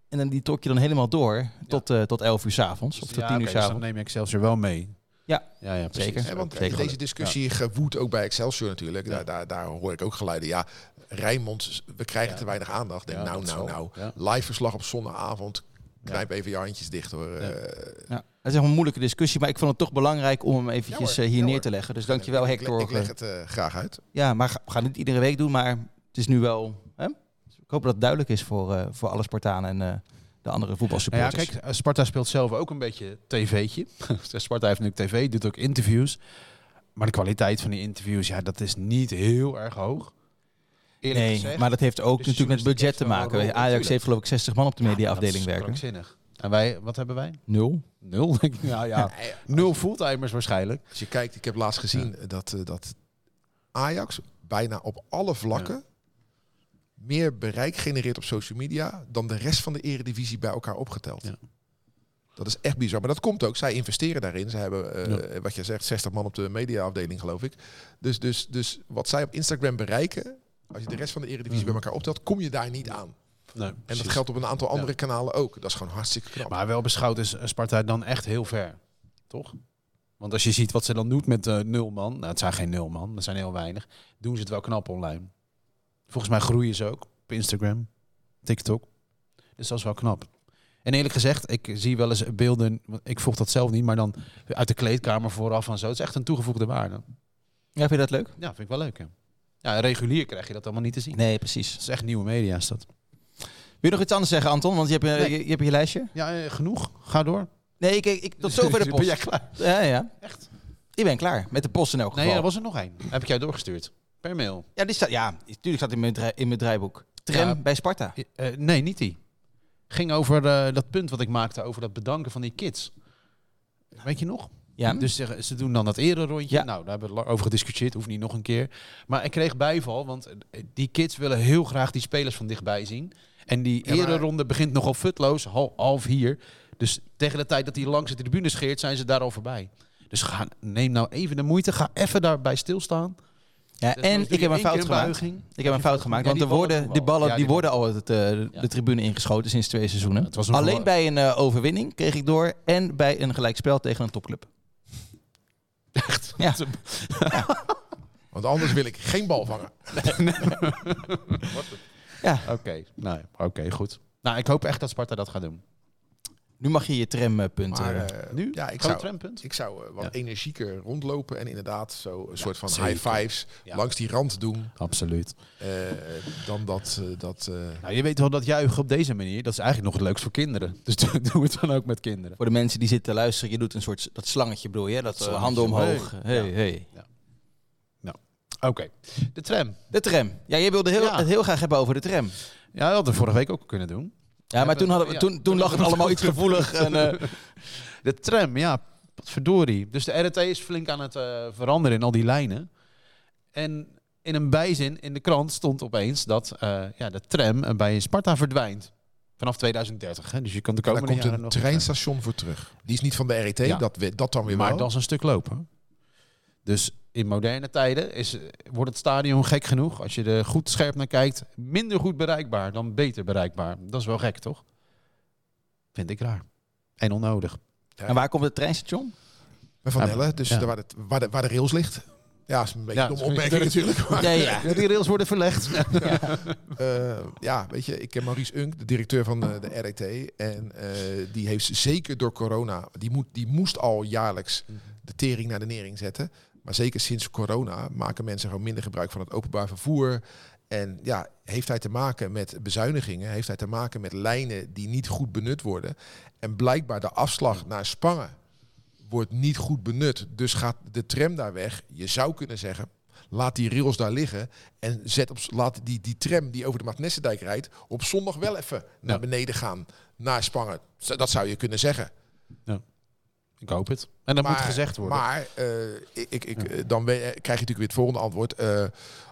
En dan die trok je dan helemaal door tot, eh, tot 11 uur s'avonds. Of tot ja, 10 uur oké, dus dan s'avonds. neem je Excelsior wel mee. Ja. ja, ja. Zeker. Want Zeker. deze discussie gewoedt ook bij Excelsior natuurlijk. Daar, daar, daar hoor ik ook geluiden. Ja, Rijnmond, we krijgen Ja. te weinig aandacht. Denk, Ja, nou, nou, nou. Ja. Live verslag op zondagavond. Knijp even je handjes dicht hoor. Ja. Eh, Ja. Het is echt een moeilijke discussie, maar ik vond het toch belangrijk om hem eventjes Ja hoor, eh, hier ja neer te leggen. Dus dankjewel ik, Hector. Ik leg het eh, graag uit. Ja, maar ga- we gaan het niet iedere week doen, maar het is nu wel... Ik hoop dat het duidelijk is voor, eh, voor alle Spartanen en eh, de andere Nou ja, voetbalsupporters. kijk, eh, Sparta speelt zelf ook een beetje tv'tje. Sparta heeft nu tv, doet ook interviews. Maar de kwaliteit van die interviews, ja, dat is niet heel erg hoog. Eerlijk nee, gezegd. maar dat heeft ook Dus natuurlijk met budget te maken. Ajax natuurlijk. heeft geloof ik 60 man op de Ja, mediaafdeling dat is werken. krankzinnig. En wij, wat hebben wij? Nul. Nul? ja, ja. Nul fulltimers waarschijnlijk. Als je kijkt, ik heb laatst gezien dat, eh, dat Ajax bijna op alle vlakken meer bereik genereert op social media dan de rest van de eredivisie bij elkaar opgeteld. Ja. Dat is echt bizar. Maar dat komt ook. Zij investeren daarin. Ze hebben, eh, wat je zegt, 60 man op de mediaafdeling, geloof ik. Dus, dus, dus wat zij op Instagram bereiken, als je de rest van de eredivisie bij elkaar optelt, kom je daar niet aan. Nee, En dat geldt op een aantal andere kanalen ook. Dat is gewoon hartstikke knap. Maar wel beschouwd is Sparta dan echt heel ver. Toch? Want als je ziet wat ze dan doet met eh, nul man. Nou, het zijn geen nul man. Dat zijn heel weinig. Doen ze het wel knap online. Volgens mij groeien ze ook. Op Instagram. TikTok. Dus dat is wel knap. En eerlijk gezegd, ik zie wel eens beelden. Ik volg dat zelf niet. Maar dan uit de kleedkamer vooraf en zo. Het is echt een toegevoegde waarde. Ja, vind je dat leuk? Ja, vind ik wel leuk. Ja, ja regulier krijg je dat allemaal niet te zien. Nee, precies. Het is echt nieuwe media is dat. Wil je nog iets anders zeggen, Anton? Want je hebt, je, Nee. je, je hebt je lijstje. Ja, eh, genoeg. Ga door. Nee, ik, ik, tot zover de Ben post. jij klaar? Ja, ja. Echt? Ik ben klaar met de post in elk geval. Nee, er was er nog één. Heb ik jou doorgestuurd. Per mail. Ja, die staat, ja, natuurlijk staat in mijn, draai- in mijn draaiboek. Tram Ja. bij Sparta. Eh, nee, niet die. Ging over eh, dat punt wat ik maakte over dat bedanken van die kids. Weet je nog? Ja. Dus ze, ze doen dan dat rondje. Ja. Nou, daar hebben we over gediscussieerd. Hoeft niet nog een keer. Maar ik kreeg bijval, want eh, die kids willen heel graag die spelers van dichtbij zien. En die Ja, maar- ereronde begint nogal futloos, hal- half hier. Dus tegen de tijd dat hij langs de tribune scheert, zijn ze daar al voorbij. Dus ga, neem nou even de moeite. Ga even daarbij stilstaan. Ja, Dus en ik heb een fout gemaakt. buiging. Ik heb een fout gemaakt, Ja, want die er worden, ballen die ballen Ja, die die worden al het, eh, de tribune ingeschoten sinds twee seizoenen. Het was een Alleen bij een eh, overwinning kreeg ik door en bij een gelijkspel tegen een topclub. Echt? Ja. Want anders wil ik geen bal vangen. Ja, Oké, nou, oké, goed. Nou, ik hoop echt dat Sparta dat gaat doen. Nu mag je je trampunten. Maar, eh, Nu? Ja, ik zou, trampunt? ik zou eh, wat Ja. energieker rondlopen en inderdaad zo een soort van zeker. high fives Ja. langs die rand doen. Absoluut. eh, dan dat... eh, dat eh, Nou, je weet wel dat juichen op deze manier, dat is eigenlijk nog het leukst voor kinderen. Dus doe, doe het dan ook met kinderen. Voor de mensen die zitten te luisteren, je doet een soort dat slangetje bedoel je, dat eh, Slangetje, handen omhoog. hey. Hey, Ja. hey. Oké, de tram. De tram. Ja, je wilde heel, Ja. het heel graag hebben over de tram. Ja, dat hadden we vorige week ook kunnen doen. Ja, maar toen, hadden we, Ja. toen, toen lag het allemaal iets gevoelig. En, eh, De tram, ja, verdorie. Dus de RT is flink aan het eh, veranderen in al die lijnen. En in een bijzin in de krant stond opeens dat eh, ja, de tram bij Sparta verdwijnt. Vanaf 2030. Hè? Dus je kan de daar komende komt jaren een nog treinstation voor terug. Die is niet van de RET, Ja. dat, we- dat dan weer Maar wel. dat is een stuk lopen. Dus in moderne tijden is, wordt het stadion gek genoeg, als je er goed scherp naar kijkt, minder goed bereikbaar dan beter bereikbaar. Dat is wel gek, toch? Vind ik raar. En onnodig. en waar komt het treinstation? Bij Van Ja, Nelle, dus ja. daar waar, het, waar, de, waar de rails ligt. Ja, is een beetje Ja, een dat domme is een opmerking natuurlijk. maar, Nee, ja. die rails worden verlegd. eh, ja, weet je, ik ken Maurice Unk, de directeur van de, de RET. En eh, die heeft zeker door corona, die, moet, die moest al jaarlijks de tering naar de nering zetten. Maar zeker sinds corona maken mensen gewoon minder gebruik van het openbaar vervoer. En ja, heeft hij te maken met bezuinigingen, heeft hij te maken met lijnen die niet goed benut worden. En blijkbaar de afslag naar Spangen wordt niet goed benut. Dus gaat de tram daar weg. Je zou kunnen zeggen, laat die rails daar liggen. En zet op, laat die, die tram die over de Magnessendijk rijdt, op zondag wel even naar Ja. beneden gaan. Naar Spangen. Dat zou je kunnen zeggen. Ik hoop het. En dat moet gezegd worden. Maar eh, ik, ik, eh, dan krijg je natuurlijk weer het volgende antwoord. Eh,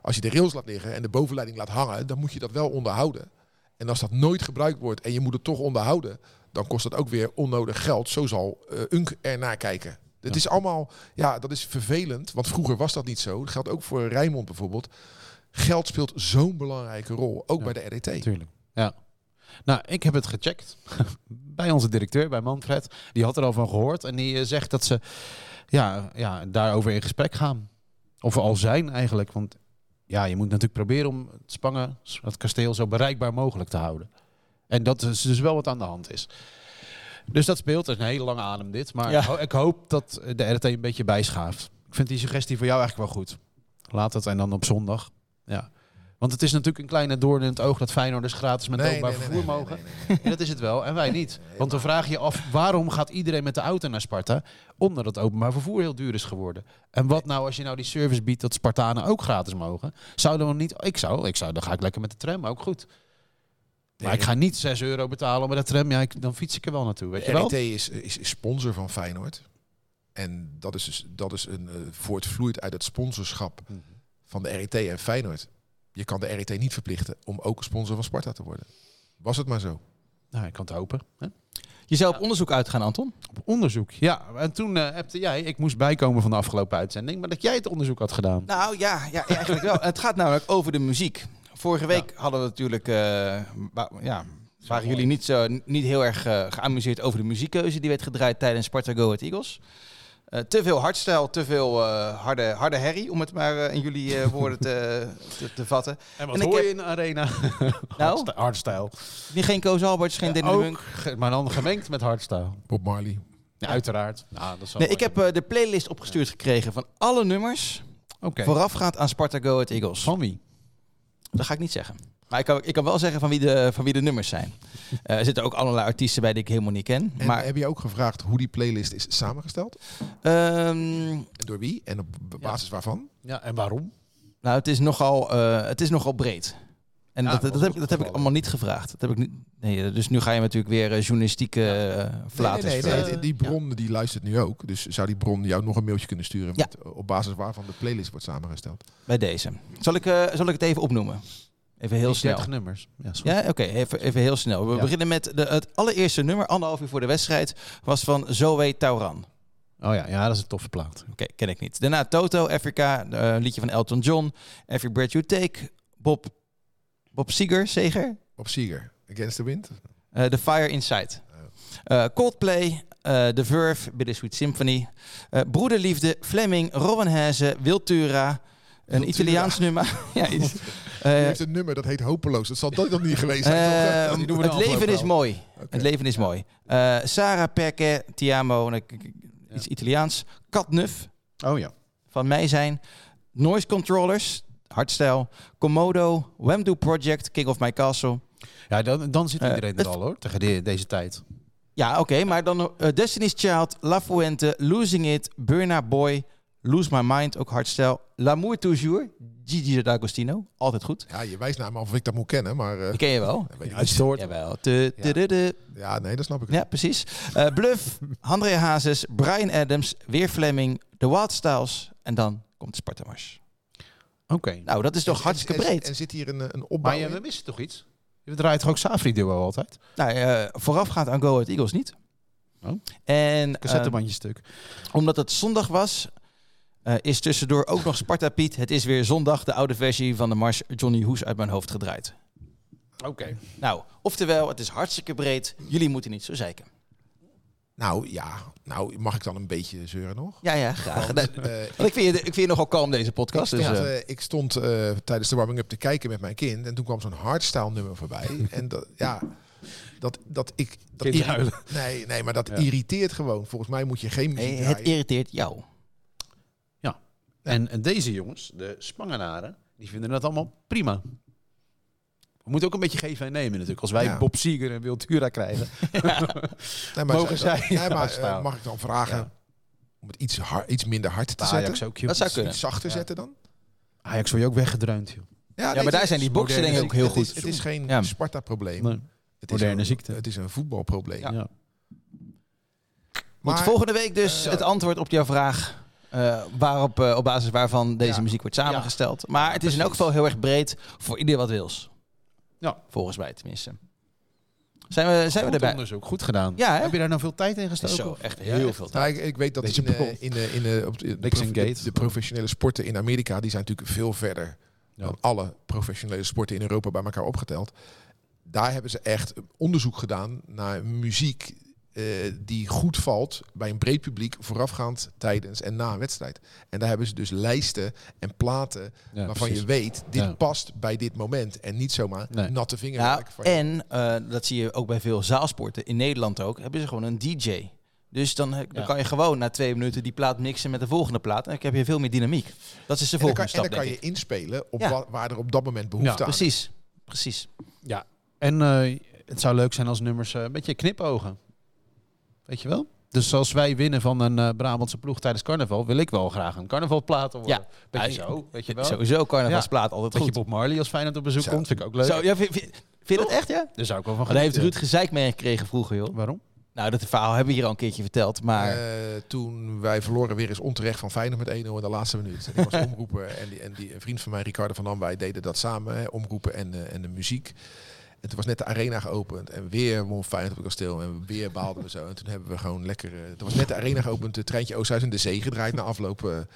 als je de rails laat liggen en de bovenleiding laat hangen, dan moet je dat wel onderhouden. En als dat nooit gebruikt wordt en je moet het toch onderhouden, dan kost dat ook weer onnodig geld. Zo zal eh Unk ernaar kijken. Het is allemaal, ja, dat is vervelend. Want vroeger was dat niet zo. Dat geldt ook voor Rijnmond bijvoorbeeld. Geld speelt zo'n belangrijke rol. Ook Ja. bij de RDT. Natuurlijk. Ja. Nou, ik heb het gecheckt bij onze directeur, bij Manfred. Die had er al van gehoord en die eh, zegt dat ze ja, ja, daarover in gesprek gaan. Of al zijn eigenlijk. Want ja, je moet natuurlijk proberen om het Spangen, het kasteel, zo bereikbaar mogelijk te houden. En dat is dus wel wat aan de hand is. Dus dat speelt. Het is een hele lange adem dit. Maar Ja. ik hoop dat de RT een beetje bijschaaft. Ik vind die suggestie voor jou eigenlijk wel goed. Laat het en dan op zondag. Ja. Want het is natuurlijk een kleine doorn in het oog dat Feyenoorders gratis met openbaar vervoer mogen. Ja, dat is het wel. En wij niet. Want dan vraag je je af, waarom gaat iedereen met de auto naar Sparta? Omdat het openbaar vervoer heel duur is geworden. En wat nou als je nou die service biedt dat Spartanen ook gratis mogen? Zouden we niet... Ik zou, ik zou, dan ga ik lekker met de tram, ook goed. Maar ik ga niet 6 euro betalen met de tram. Ja, ik, dan fiets ik er wel naartoe, weet je wel? Is, is, is sponsor van Feyenoord. En dat is, dus, dat is een, eh, voortvloeit uit het sponsorschap Mhm. van de RET en Feyenoord. Je kan de RET niet verplichten om ook sponsor van Sparta te worden. Was het maar zo. Nou, ik kan het hopen. Hè? Je zou op onderzoek uitgaan, Anton? Op onderzoek. Ja, en toen uh, hebte jij, ik moest bijkomen van de afgelopen uitzending, maar dat jij het onderzoek had gedaan. Nou ja, ja eigenlijk wel. Het gaat namelijk over de muziek. Vorige week hadden we natuurlijk, eh, ja, waren jullie niet, zo, niet heel erg eh, geamuseerd over de muziekkeuze die werd gedraaid tijdens Sparta Go Ahead Eagles. Eh, te veel hardstyle, te veel eh, harde, harde herrie, om het maar eh, in jullie eh, woorden te, te, te vatten. En wat hoor je in de arena? Nou? Hardstyle. Niet geen Koos Alberts, geen Danny de Munk. Maar dan gemengd met hardstyle. Bob Marley. Ja, uiteraard. Nou, dat Nee, ik heb de playlist opgestuurd gekregen van alle nummers Oké. voorafgaand aan Sparta Go Ahead Eagles. Van wie? Dat ga ik niet zeggen. Maar ik kan, ik kan wel zeggen van wie de, van wie de nummers zijn. Eh, er zitten ook allerlei artiesten bij die ik helemaal niet ken. En maar heb je ook gevraagd hoe die playlist is samengesteld? ehm, door wie? En op basis waarvan? Ja, en waarom? nou, het is nogal, eh, het is nogal breed. En Ja, dat, dat heb, ik- dat heb ik allemaal niet gevraagd. Dat heb ik niet, nee, dus nu ga je natuurlijk weer eh, journalistieke eh flaters nee, nee, nee, vertellen. nee, Die bron die luistert nu ook. Dus zou die bron jou nog een mailtje kunnen sturen Ja. met, op basis waarvan de playlist wordt samengesteld? bij deze. Zal ik, eh, zal ik het even opnoemen? Even heel snel. 30 nummers. Ja, oké, even, even heel snel. We Ja. beginnen met de, het allereerste nummer, anderhalf uur voor de wedstrijd, was van Zoe Tauran. Oh ja, ja, dat is een toffe plaat. Oké, ken ik niet. Daarna Toto, Africa, eh, een liedje van Elton John. Every Breath You Take, Bob, Bob Seger, Seger. Op Seeger. Against the Wind? Eh, The Fire Inside. Eh, Coldplay, The Verve, Bittersweet Symphony. Broederliefde, Fleming, Robin Hazen, Wiltura. Een Wiltura. Italiaans nummer. ja, iets. Die Eh, heeft een nummer dat heet Hopeloos. Dat zal dat nog niet geweest zijn. toch? eh, Die het leven is mooi. Het leven is mooi. Eh, Sarah Perke, Tiamo, iets Italiaans. Katnuf, Oh ja. van mij zijn. Noise Controllers, hardstyle. Komodo, Wemdo Project, King of My Castle. Ja, dan, dan zit Eh, iedereen er het- al hoor, tegen de- deze tijd. Ja, oké, maar dan eh, Destiny's Child, La Fuente, Losing It, Burna Boy, Lose My Mind, ook hardstyle. L'amour toujours, Gigi D'Agostino, altijd goed. Ja, je wijst naar me af of ik dat moet kennen, maar... eh, Die ken je wel. ik Uit. Jawel. Tu- tu- tu- tu. Ja, nee, dat snap ik. Ja, precies. Eh, Bluff, André Hazes, Brian Adams, weer Fleming, The Wild Styles en dan komt de Sparta Mars. Oké. Nou, dat is toch En- hartstikke en- breed. En, zit hier een, eh, een opbouw Maar je, in? we missen toch iets? Je draait toch ook Safri Duo altijd? Nou, eh, voorafgaand aan Go Ahead Eagles niet. Oh. En eh, Cassettebandje stuk. omdat het zondag was, eh, is tussendoor ook nog Sparta Piet. Het is weer zondag, de oude versie van de Mars Johnny Hoes uit mijn hoofd gedraaid. Oké. Nou, oftewel, het is hartstikke breed. Jullie moeten niet zo zeiken. Nou ja, nou mag ik dan een beetje zeuren nog? Ja, ja, graag. Want, eh, Want ik vind, je, ik vind je nogal kalm deze podcast. ik Dus, stond, eh, ik stond eh, tijdens de warming-up te kijken met mijn kind en toen kwam zo'n hardstyle nummer voorbij. en dat, ja, dat, dat ik... Dat Kind irri- huilen. nee, nee, maar dat Ja. irriteert gewoon. Volgens mij moet je geen muziek nee, het draaien. irriteert jou. En, en deze jongens, de Spangenaren, die vinden dat allemaal prima. We moeten ook een beetje geven en nemen natuurlijk. Als wij Ja. Bob Seger en Wiltura krijgen. Nee, maar Mogen zij- zij nee, maar, eh, mag ik dan vragen Ja. om het iets, har- iets minder hard te Ajax zetten? ook, joh. Dat zou kunnen. Iets zachter Ja. zetten dan? Ajax word je ook weggedreund, joh. Ja, Ja, maar daar zijn die boksen moderne denk ik ook heel het is, goed. Het is geen Ja. Sparta-probleem. Nee. Het is Moderne een, ziekte. Het is een voetbalprobleem. Ja. Goed, Maar- volgende week dus eh, het antwoord op jouw vraag. Eh, waarop, eh, op basis waarvan deze Ja. muziek wordt samengesteld. Maar het is in elk geval heel erg breed voor ieder wat wils. Ja. Volgens mij tenminste. Zijn we, zijn we Goed erbij? onderzoek, goed gedaan. Ja, hè? Heb je daar nou veel tijd in gestoken? Zo, echt Ja, heel echt. veel. Nou, ik, ik weet dat in, bron. in, in, op de, prof- de- Gate. de professionele sporten in Amerika, die zijn natuurlijk veel verder Ja. dan alle professionele sporten in Europa bij elkaar opgeteld. Daar hebben ze echt onderzoek gedaan naar muziek eh, die goed valt bij een breed publiek voorafgaand, tijdens en na een wedstrijd. En daar hebben ze dus lijsten en platen Ja, waarvan precies. je weet, dit Ja. past bij dit moment. En niet zomaar Nee. natte Ja, van je. en eh, dat zie je ook bij veel zaalsporten. In Nederland ook. Hebben ze gewoon een DJ. Dus dan, eh, dan Ja. kan je gewoon na twee minuten die plaat mixen met de volgende plaat. En dan heb je veel meer dynamiek. Dat is de En dan volgende kan, en stap, dan kan denk je ik. inspelen op Ja. wa- waar er op dat moment behoefte aan is. Precies. Precies. Ja, en eh, het zou leuk zijn als nummers een beetje knipogen. Weet je wel? Dus als wij winnen van een eh, Brabantse ploeg tijdens carnaval, wil ik wel graag een carnavalplaat worden. Ja. Beetje Ja, zo, weet je wel? Sowieso carnavalsplaat altijd Beetje goed. Bob Marley als Feyenoord op bezoek Zo. komt, vind ik ook leuk. Zo, ja, vind, vind- vind je dat echt, ja? Daar zou ik wel van Maar daar heeft. Ruud gezeik mee gekregen vroeger, joh. Waarom? Nou, dat verhaal hebben we hier al een keertje verteld. Maar Eh, toen wij verloren weer eens onterecht van Feyenoord met 1-0 in de laatste minuut. En ik was omroepen en, die, en die, een vriend van mij, Ricardo van Dam, wij deden dat samen, hè, omroepen en, eh, en de muziek. En toen was net de arena geopend en weer won Feyenoord op het kasteel en weer baalden we zo. En toen hebben we gewoon lekker, eh toen was net de arena geopend, het treintje Oosthuis en de zee gedraaid na afloop.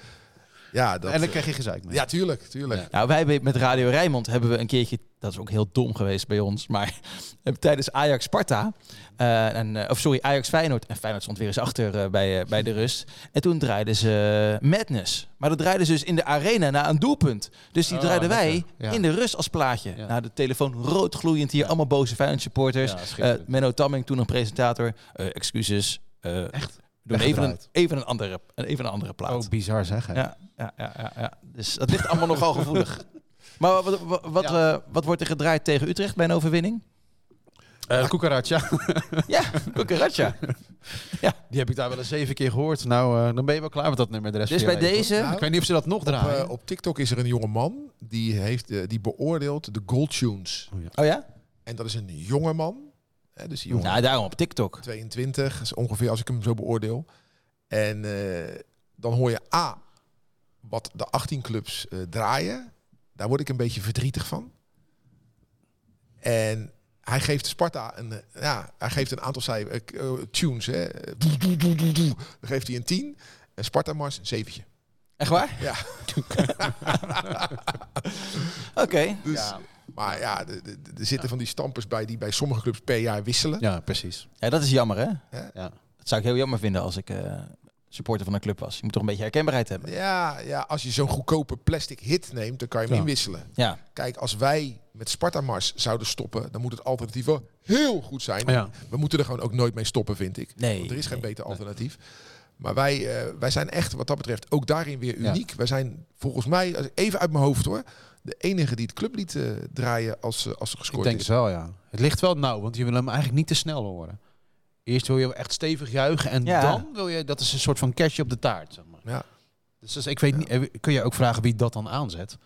Eh. ja, dat, en dan eh, krijg je gezeik mee. ja, tuurlijk, tuurlijk. Ja. Nou, wij hebben met Radio Rijnmond hebben we een keertje, dat is ook heel dom geweest bij ons, maar tijdens Ajax Sparta, eh, en, eh, of sorry, Ajax Feyenoord, en Feyenoord stond weer eens achter eh, bij, eh, bij de rust. En toen draaiden ze Madness. Maar dat draaiden ze dus in de arena na een doelpunt. Dus die Oh, draaiden wij. Ja. in de rust als plaatje. Ja. Nou, de telefoon roodgloeiend hier, allemaal boze Feyenoord supporters. Eh. Menno Tamming, toen nog presentator. Eh, excuses. Eh, Echt? We doen even een, even, een andere, even een andere plaat. Oh, bizar zeg. hè? Ja, ja, ja, ja, ja. Dus dat ligt allemaal nogal gevoelig. Maar wat, wat, wat, Ja. eh, wat wordt er gedraaid tegen Utrecht bij een overwinning? Eh, Cucaracha. Ja, Cucaracha. Die heb ik daar wel eens zeven keer gehoord. Nou, eh, dan ben je wel klaar met dat nummer de rest Dus bij leven, deze... Nou, Ik weet niet of ze dat nog Op, draaien. eh, op TikTok is er een jonge man die, heeft, die beoordeelt de Gold Tunes. Oh ja? En dat is een jonge man. Hè, dus die jongen Nou, daarom op TikTok. 22, is ongeveer als ik hem zo beoordeel. En eh, dan hoor je A, wat de 18 clubs eh, draaien. Daar word ik een beetje verdrietig van. En hij geeft Sparta een, eh, ja, hij geeft een aantal cijfer, eh, tunes. Hè. Doe, doe, doe, doe, doe. Dan geeft hij een 10. En Sparta Mars een zeventje. Echt waar? Ja. Oké. Dus, Ja. Maar ja, er zitten van die stampers bij die bij sommige clubs per jaar wisselen. Ja, precies. Ja, dat is jammer, hè? Ja. Dat zou ik heel jammer vinden als ik eh, supporter van een club was. Je moet toch een beetje herkenbaarheid hebben. Ja, ja, als je zo'n goedkope plastic hit neemt, dan kan je hem Ja. inwisselen. Ja. Kijk, als wij met Sparta Mars zouden stoppen, dan moet het alternatief wel heel goed zijn. Ja. We moeten er gewoon ook nooit mee stoppen, vind ik. Nee. Want er is geen nee. beter alternatief. Maar wij, eh, wij zijn echt, wat dat betreft, ook daarin weer Ja. uniek. Wij zijn volgens mij, even uit mijn hoofd hoor, de enige die het clublied eh, draaien als, eh, als er Ik gescoord denk is. het wel, ja. Het ligt wel nauw, want je wil hem eigenlijk niet te snel horen. Eerst wil je echt stevig juichen en Ja. dan wil je, dat is een soort van kerstje op de taart, zeg maar. Ja. Dus, dus ik weet niet, eh, kun je ook vragen wie dat dan aanzet?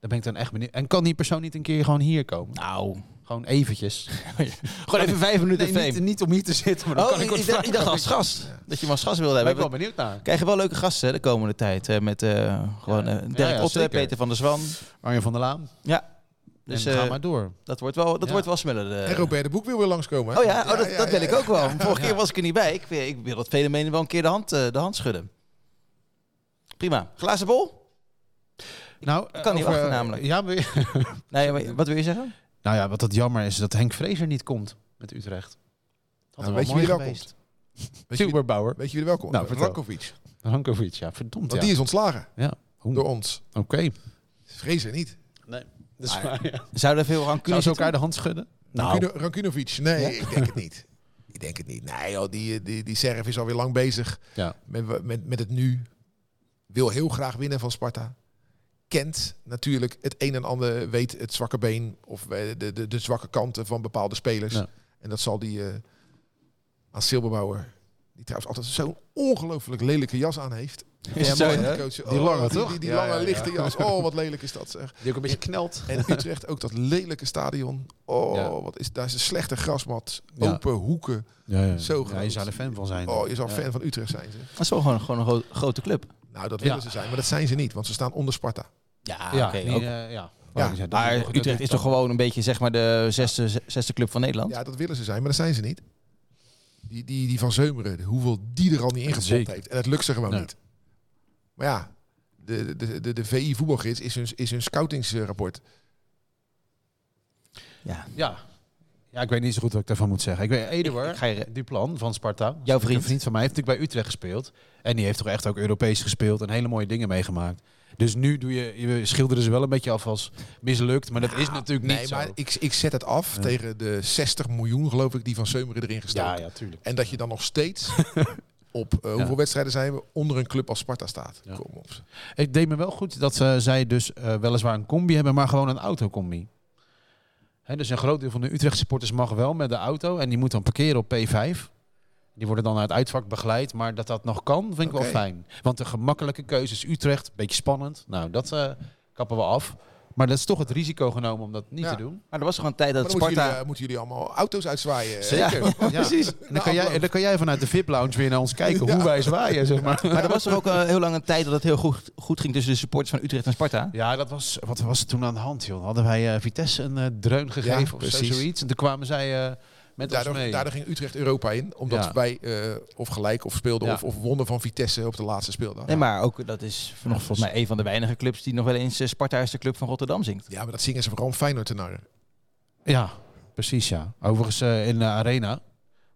Daar ben ik dan echt benieuwd. En kan die persoon niet een keer gewoon hier komen? Nou, Gewoon eventjes. gewoon even vijf minuten Nee, fame. niet, niet om hier te zitten, maar dan oh, kan ik ik, wat ik dacht, ik als gast. Dat je als gast wilde Daar ben hebben. ik wel We benieuwd naar. krijgen wel leuke gasten hè, de komende tijd. eh, met eh, gewoon eh, Dirk ja, Otte, zeker. Peter van der Zwan. Arjen van der Laan. Ja. Dus Dus ga eh, maar door. dat wordt wel, dat Ja. wordt wel smullen. eh. En Robert de Boek wil weer langskomen. hè? Oh ja, oh, dat, ja, dat wil ja, ik ook wel. Vorige keer was ik er niet bij. Ik, wil- ik wil dat fenomeen wel een keer de hand, eh, de hand schudden. Prima. Glazen bol? Nou, kan niet over- wachten namelijk. Ja, je- Nee, maar wat wil je zeggen? Nou ja, wat dat jammer is, dat Henk Vrezer niet komt met Utrecht. Dat Nou, weet je wie er mooi wel geweest. Weet je, Tuberbouwer. weet je wie er wel komt? Nou. Rankovic. Rankovic, ja, verdomd Want ja. die is ontslagen Ja, Oeh, door ons. oké. Vrezen niet. Nee, dat Maar- waar, ja. Zou er veel rancune Kunnen ze elkaar de hand schudden? Nou, Rankuno- Rankunovic. Nee, Ja? ik denk het niet. Ik denk het niet. Nee, joh, die, die, die Serf is alweer lang bezig ja. met, met, met het nu. Wil heel graag winnen van Sparta. Kent natuurlijk het een en ander, weet het zwakke been of eh, de, de, de zwakke kanten van bepaalde spelers. Ja. En dat zal die eh aan Silberbouwer, die trouwens altijd zo'n ongelooflijk lelijke jas aan heeft. Is Ja, zo, mooi, hè? coach. Die lange, die, toch? Die, die Ja, lange ja, ja. lichte jas. Oh, wat lelijk is dat zeg. Die ook een beetje knelt. En Utrecht ook dat lelijke stadion. Oh, Ja. wat is daar is een slechte grasmat. Ja. Open hoeken. Ja, ja. Zo ja, je groot. zou er fan van zijn. Oh, je zou Ja. fan van Utrecht zijn. Zeg. Dat is wel gewoon, gewoon een gro- grote club. Nou, dat Ja. willen ze zijn, maar dat zijn ze niet, want ze staan onder Sparta. Ja, Ja, oké. ook- eh, ja. Ja, die zijn- Maar dat- dat- Utrecht is toch gewoon een beetje zeg maar de zesde, zesde club van Nederland? Ja, dat willen ze zijn, maar dat zijn ze niet. Die, die, die van Zeumeren, hoeveel die er al niet Zeker. heeft. En het lukt ze gewoon Nee. niet. Maar ja, de, de, de, de VI voetbalgids is hun, is hun scoutingsrapport. Ja. Ja. ja, ik weet niet zo goed wat ik daarvan moet zeggen. Ik weet, Ik Eduard ga je- Duplan van Sparta. Jouw vriend. Een vriend van mij heeft natuurlijk bij Utrecht gespeeld. En die heeft toch echt ook Europees gespeeld en hele mooie dingen meegemaakt. Dus nu doe je, je schilderde ze wel een beetje af als mislukt. Maar dat is natuurlijk niet Nee, zo. maar ik, ik zet het af Ja. tegen de 60 miljoen, geloof ik, die van Zeumeren erin gestoken. ja, ja, tuurlijk. En dat je dan nog steeds op eh, hoeveel wedstrijden zijn we onder een club als Sparta staat. Ja. Kom op. Het deed me wel goed dat zij dus eh, weliswaar een combi hebben, maar gewoon een autocombi. Hè, dus een groot deel van de Utrecht supporters mag wel met de auto en die moet dan parkeren op P5. Die worden dan naar het uitvak begeleid, maar dat dat nog kan, vind ik wel fijn. Want de gemakkelijke keuze is Utrecht, beetje spannend. Nou, dat eh, kappen we af. Maar dat is toch het risico genomen om dat niet Ja. te doen. Maar er was toch een tijd Maar dat dan moeten Sparta... jullie, eh, moeten jullie allemaal auto's uitzwaaien. Zeker. Ja, precies. En dan kan, jij, dan kan jij vanuit de VIP-lounge weer naar ons kijken hoe wij zwaaien, zeg maar. Maar er was toch ook eh, heel lang een tijd dat het heel goed, goed ging tussen de supporters van Utrecht en Sparta? Ja, dat was, wat was er toen aan de hand, joh? Hadden wij eh, Vitesse een eh, dreun gegeven Ja, of zo, precies. zoiets? En toen kwamen zij eh, met Daardoor, ons mee. daardoor ging Utrecht Europa in, omdat Ja. wij eh, of gelijk of speelden Ja. of, of wonnen van Vitesse op de laatste speeldag. Nee, maar ook dat is nog volgens mij een van de weinige clubs die nog wel eens eh, Sparta is de club van Rotterdam zingt. Ja, maar dat zingen ze vooral om Feyenoord te narren. Ja, precies ja. Overigens eh, in de arena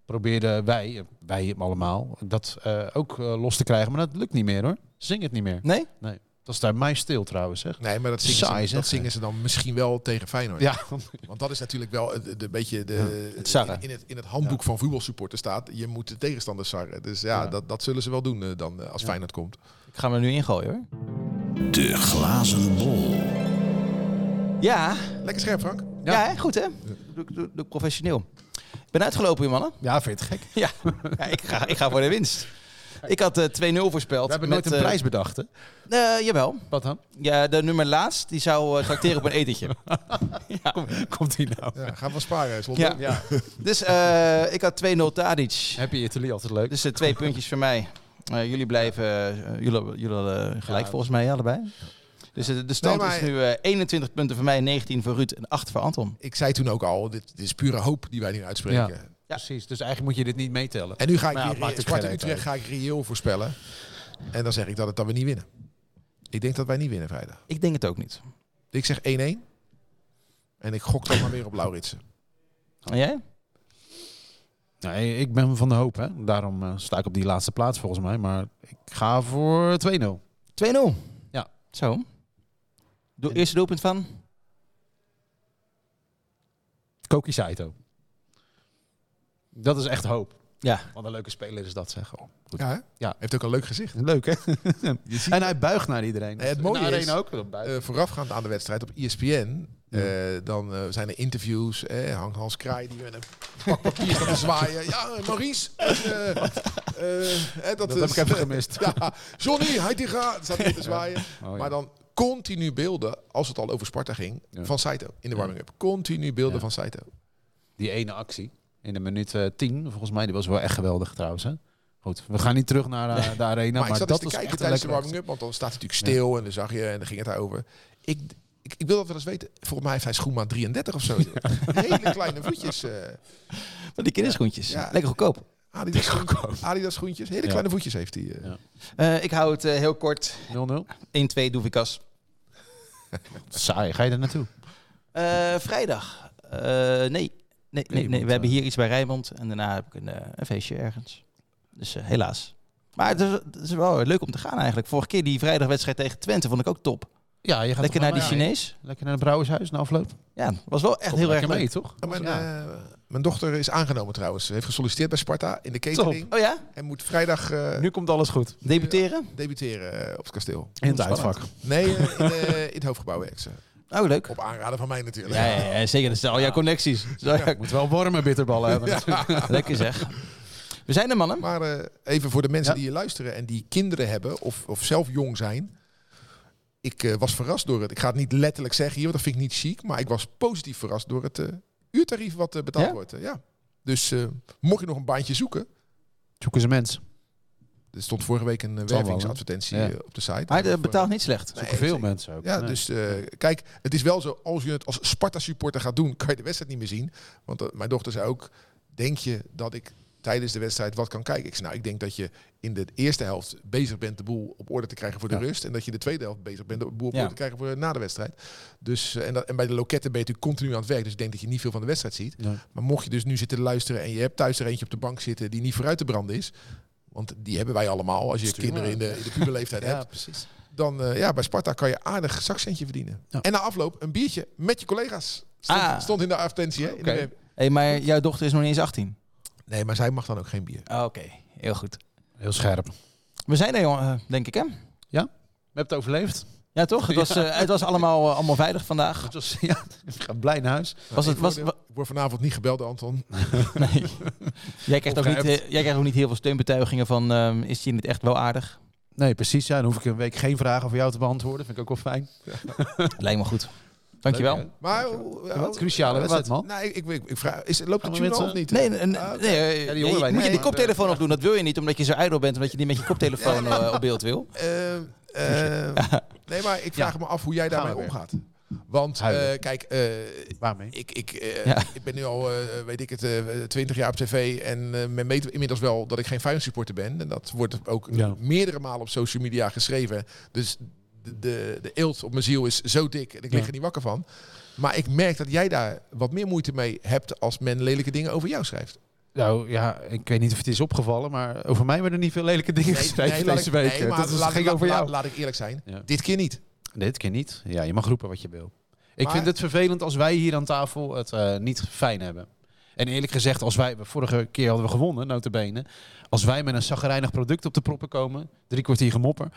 probeerden wij, wij allemaal, dat eh, ook los te krijgen. Maar dat lukt niet meer hoor. Zing het niet meer. Nee? Dat is daar mij stil trouwens zeg. Nee, maar dat zingen, Saai, ze, dat zeg. zingen ze dan misschien wel tegen Feyenoord. Ja, Want dat is natuurlijk wel de beetje de, het in, in het, in het handboek van voetbalsupporters staat. Je moet de tegenstander sarren. Dus ja, Ja. Dat, dat zullen ze wel doen eh, dan eh, als Ja. Feyenoord komt. Ik ga me er nu ingooien hoor. De glazen bol. Ja, Lekker scherp, Frank. ja. Hè? goed hè? Doe, doe, doe ik professioneel. Ik ben uitgelopen, je mannen. ja vind je het gek? Ja, ja ik, ga, ik ga voor de winst. Ik had eh 2-0 voorspeld. We hebben nooit met, een eh, prijs bedacht hè? eh, jawel. Wat dan? Ja, de nummer laatst, die zou eh tracteren op een etentje. Komt die nou? Ja, gaan we sparen, Slot. Ja. Ja. Dus eh, ik had 2-0 Tadic. Heb je Italië altijd leuk? Dus eh, twee puntjes voor mij. Eh, jullie blijven, eh, jullie, jullie hadden gelijk Ja. volgens mij allebei. Dus eh, de stand Nee, maar- is nu eh, 21 punten voor mij, 19 voor Ruud en 8 voor Anton. Ik zei toen ook al, dit, dit is pure hoop die wij nu uitspreken. Precies, dus eigenlijk moet je dit niet meetellen. En nu ga ik Maar ja, weer Sparta Utrecht ga ik reëel voorspellen. En dan zeg ik dat, het, dat we niet winnen. Ik denk dat wij niet winnen vrijdag. Ik denk het ook niet. Ik zeg 1-1. En ik gok dan maar weer op Lauritsen. En jij? Nee, ik ben van de hoop hè. Daarom eh, sta ik op die laatste plaats volgens mij. Maar ik ga voor 2-0. 2-0. Ja. Zo. Doe eerste doelpunt van? Koki Saito. Dat is echt hoop. Ja. Wat een leuke speler is dat zeg. Oh, goed. Ja, hè? Ja. Heeft ook een leuk gezicht. Leuk hè? En hij buigt naar iedereen. Nee, het mooie is, arena ook. eh, voorafgaand aan de wedstrijd op ESPN. eh, dan eh, zijn er interviews. Eh, hangt Hans Kraai die met een pak papier staat te zwaaien. Ja, Maurice. eh, eh, eh, dat dat heb ik even gemist. Ja, Johnny, hij die gaat. Staat hier te zwaaien. Oh, ja. Maar dan continu beelden, als het al over Sparta ging, Ja. van Saito in de warming-up. Continu beelden Ja. van Saito. Die ene actie in de minuut eh, 10, volgens mij, die was wel echt geweldig trouwens. Hè? Goed, we gaan niet terug naar eh, de arena. maar Maar, ik zat dat te kijken tijdens de warming-up, want dan staat hij natuurlijk stil en dan zag je en dan ging het daarover. Ik, ik, ik wil dat wel eens weten. Volgens mij heeft hij schoenmaat 33 of zo. Hele kleine voetjes. eh Van die kinderschoentjes. Ja. Lekker goedkoop. Adidas, schoentjes, Adidas schoentjes. Hele Ja. kleine voetjes heeft hij. eh. Ja. Eh, ik hou het eh, heel kort. 0-0. 1-2 Doevikas. Saai, ga je er naartoe? Eh vrijdag. Eh, nee. Nee, nee, nee. We hebben eh, hier iets bij Rijnmond. En daarna heb ik een, eh, een feestje ergens. Dus eh, helaas. Maar het is, het is wel leuk om te gaan eigenlijk. Vorige keer die vrijdagwedstrijd tegen Twente vond ik ook top. Ja, je gaat Lekker naar die Chinees. Lekker naar het brouwershuis na afloop. Ja, was wel echt heel erg mee, leuk. toch? En mijn, Ja. eh, mijn dochter is aangenomen trouwens. Ze heeft gesolliciteerd bij Sparta in de catering. Oh ja? En moet vrijdag eh, Nu komt alles goed. Debuteren? debuteren op het kasteel. In het uitvak. Nee, in, in het hoofdgebouw werkt ze. Oh, leuk. Op aanraden van mij natuurlijk. Ja, ja, ja, zeker. Dat zijn al jouw connecties. Zo, ja, Moet wel warme bitterballen hebben. natuurlijk. Lekker zeg. We zijn er, mannen. Maar eh, even voor de mensen Ja. die hier luisteren en die kinderen hebben of, of zelf jong zijn. Ik eh, was verrast door het. Ik ga het niet letterlijk zeggen hier, want dat vind ik niet chic. Maar ik was positief verrast door het eh, uurtarief wat betaald Ja? wordt. ja. Dus eh, mocht je nog een baantje zoeken, Zoek eens een mens. Er stond vorige week een eh, wervingsadvertentie? Ja. eh, op de site. Maar het betaalt niet slecht. Nee, veel zeker. mensen ook. Ja, Nee. dus eh, kijk, het is wel zo, als je het als Sparta-supporter gaat doen, kan je de wedstrijd niet meer zien. Want eh, mijn dochter zei ook, denk je dat ik tijdens de wedstrijd wat kan kijken? Ik zei, nou, ik denk dat je in de eerste helft bezig bent de boel op orde te krijgen voor de Ja. rust. En dat je de tweede helft bezig bent de boel op Ja. orde te krijgen voor na de wedstrijd. Dus, eh, en, dat, en bij de loketten ben je natuurlijk continu aan het werk. Dus ik denk dat je niet veel van de wedstrijd ziet. Nee. Maar mocht je dus nu zitten luisteren en je hebt thuis er eentje op de bank zitten die niet vooruit te branden is. Want die hebben wij allemaal als je Stuur kinderen in de, in de puberleeftijd hebt Ja, precies. dan eh, ja, bij Sparta kan je aardig zakcentje verdienen. Ja. En na afloop een biertje met je collega's. Stond, Ah. stond in de advertentie. Hè? In de. Hey, maar jouw dochter is nog niet eens 18. nee, maar zij mag dan ook geen bier. Ah, Oké, heel goed. Heel scherp. We zijn er, jongen, denk ik, hè? We hebben het overleefd. Ja, toch? Het was, eh, het was allemaal, eh, allemaal veilig vandaag. Het was, ja, ik ga blij naar huis. Was het, ik, was, ik word vanavond niet gebeld, Anton. nee. jij, krijgt ook niet, eh, jij krijgt ook niet heel veel steunbetuigingen van... ehm, is je niet echt wel aardig? Nee, precies. Ja, dan hoef ik een week geen vragen voor jou te beantwoorden. Vind ik ook wel fijn. Lijkt me goed. Dankjewel. Leuk? Maar Wat? hoe- Cruciale wat- wedstrijd, man. Nee, ik, ik, ik vraag, is, loopt we tune of niet? Nee, nee, nee, Ah, oké. nee, Ja, die horen wij je moet je die koptelefoon opdoen. Dat wil je niet, omdat je zo ijdel bent. Omdat je niet met je koptelefoon Ja, op beeld wil. Eh, nee, maar ik vraag Ja. me af hoe jij daarmee omgaat. Want eh, kijk, eh, Waarmee? Ik, ik, eh, Ja. ik ben nu al, weet ik het, twintig jaar op tv. En men weet inmiddels wel dat ik geen Feyenoord supporter ben. En dat wordt ook Ja. meerdere malen op social media geschreven. Dus de, de, de eelt op mijn ziel is zo dik. En ik lig er niet wakker van. Maar ik merk dat jij daar wat meer moeite mee hebt als men lelijke dingen over jou schrijft. Nou ja, ik weet niet of het is opgevallen, maar over mij werden niet veel lelijke dingen geschreven laat deze ik- week. nee, maar dat is, laat, ging over jou. laat ik eerlijk zijn. Ja. Dit keer niet. Dit keer niet. Ja, je mag roepen wat je wil. Ik Maar- vind het vervelend als wij hier aan tafel het eh, niet fijn hebben. En eerlijk gezegd, als wij, vorige keer hadden we gewonnen, notabene. Als wij met een zaggerijnig product op de proppen komen, drie kwartier gemopper,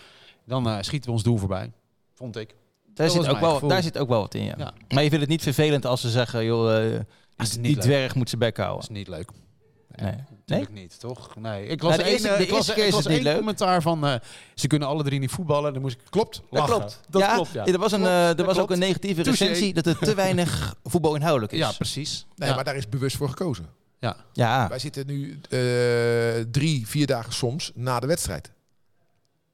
dan eh, schieten we ons doel voorbij. Vond ik. Daar, Dat zit ook wel, gevoel. daar zit ook wel wat in, ja. Ja. Maar je vindt het niet vervelend als ze zeggen... joh, is die, niet die leuk. dwerg moet zijn bek Dat houden. is niet leuk. Nee. Natuurlijk niet, toch? Nee. Ik Nou, las de één, eerste- eh, de ik las- ik één leuk. commentaar van eh, ze kunnen alle drie niet voetballen. Dan moest ik Klopt. Dat lachen. klopt. Dat ja, klopt, ja. Er was, een, eh, er dat was ook een negatieve Touché. recensie dat er te weinig voetbalinhoudelijk is. Ja, precies. Nee, Ja. maar daar is bewust voor gekozen. Ja. Ja, Wij zitten nu eh, drie, vier dagen soms na de wedstrijd.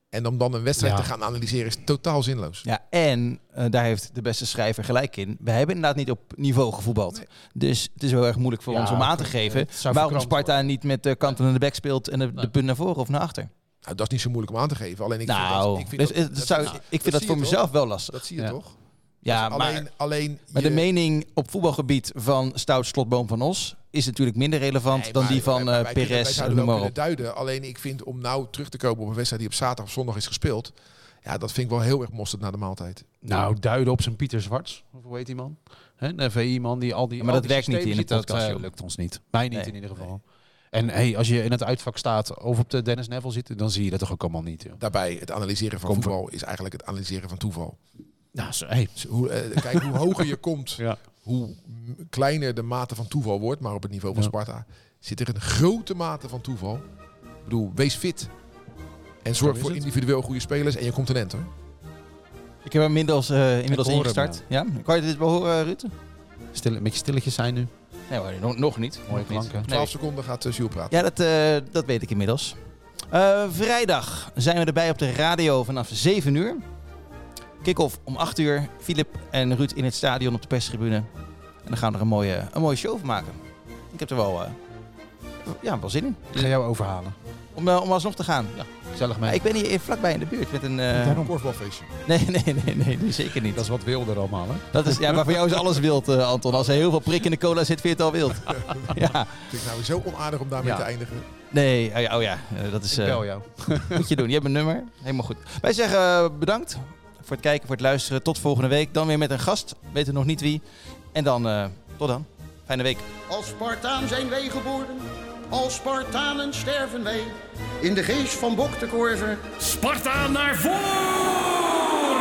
En om dan een wedstrijd Ja. te gaan analyseren is totaal zinloos. ja en eh, daar heeft de beste schrijver gelijk in. We hebben inderdaad niet op niveau gevoetbald. Nee. Dus het is heel erg moeilijk voor Ja, ons om aan te geven... Waarom Sparta niet met de kanten naar de bek speelt... en de, de Nee. punt naar voren of naar achter. Nou, dat is niet zo moeilijk om aan te geven. Alleen ik vind nou, dat, ik vind dus, dat, dat- zou, dat- ik dat vind dat zie voor mezelf toch? wel lastig. Dat zie je Ja. toch? Ja, Dus maar... alleen, alleen Maar je- de mening op voetbalgebied van Stout Slotboom van Os is natuurlijk minder relevant Nee, dan maar die van wij- eh Perez en zouden noem wel maar op. kunnen duiden. Alleen ik vind om nou terug te komen op een wedstrijd die op zaterdag of zondag is gespeeld. Ja, dat vind ik wel heel erg mosterd na de maaltijd. Nou, duiden op zijn Pieter Zwarts. Of hoe heet die man? Hè, Een VI-man die al die. Ja, maar al dat die werkt niet in de podcast, Dat eh, lukt ons niet. Mij niet Nee. in ieder geval. En hey, als je in het uitvak staat of op de Dennis Neville zit, dan zie je dat toch ook allemaal niet. Joh. Daarbij, het analyseren van voetbal is eigenlijk het analyseren van toeval. Nou, zo, hey. Hoe, eh, kijk, hoe hoger je komt, Ja. Hoe kleiner de mate van toeval wordt. Maar op het niveau van Ja. Sparta zit er een grote mate van toeval. Ik bedoel, wees fit. En zorg voor het. individueel goede spelers en je komt een end hoor. Ik heb hem inmiddels, eh, inmiddels ingestart. Ja. Kan je dit wel horen, Ruud? Stil, een beetje stilletjes zijn nu. Nee hoor, nog, nog niet. Mooie Nog niet. klanken. 12 Nee. seconden gaat uh, Jules praten. Ja, dat, eh, dat weet ik inmiddels. Eh, vrijdag zijn we erbij op de radio vanaf 7 uur. Kick-off om 8 uur. Filip en Ruud in het stadion op de perstribune. En dan gaan we er een mooie, een mooie show van maken. Ik heb er wel, eh, ja, wel zin in. Ik ga jou overhalen. Om, om alsnog te gaan. Gezellig Maar mee. ik ben hier vlakbij in de buurt met een... eh, Een korfbalfeestje. Nee, nee, nee, nee, nee, zeker niet. Dat is wat wilder allemaal, hè? Dat is, ja, maar voor jou is alles wild, Anton. Als er heel veel prik in de cola zit, vind je het al wild. Ja, Vind ik nou zo onaardig om daarmee Ja. te eindigen. nee, oh ja, oh ja dat is... Ik eh, bel jou. moet je doen. Je hebt een nummer. Helemaal goed. Wij zeggen bedankt voor het kijken, voor het luisteren. Tot volgende week. Dan weer met een gast. Weten nog niet wie. En dan, eh, tot dan. Fijne week. Als Spartaan zijn wij geboren, als Spartanen sterven wij. In de geest van Bok de Korver Sparta naar voren!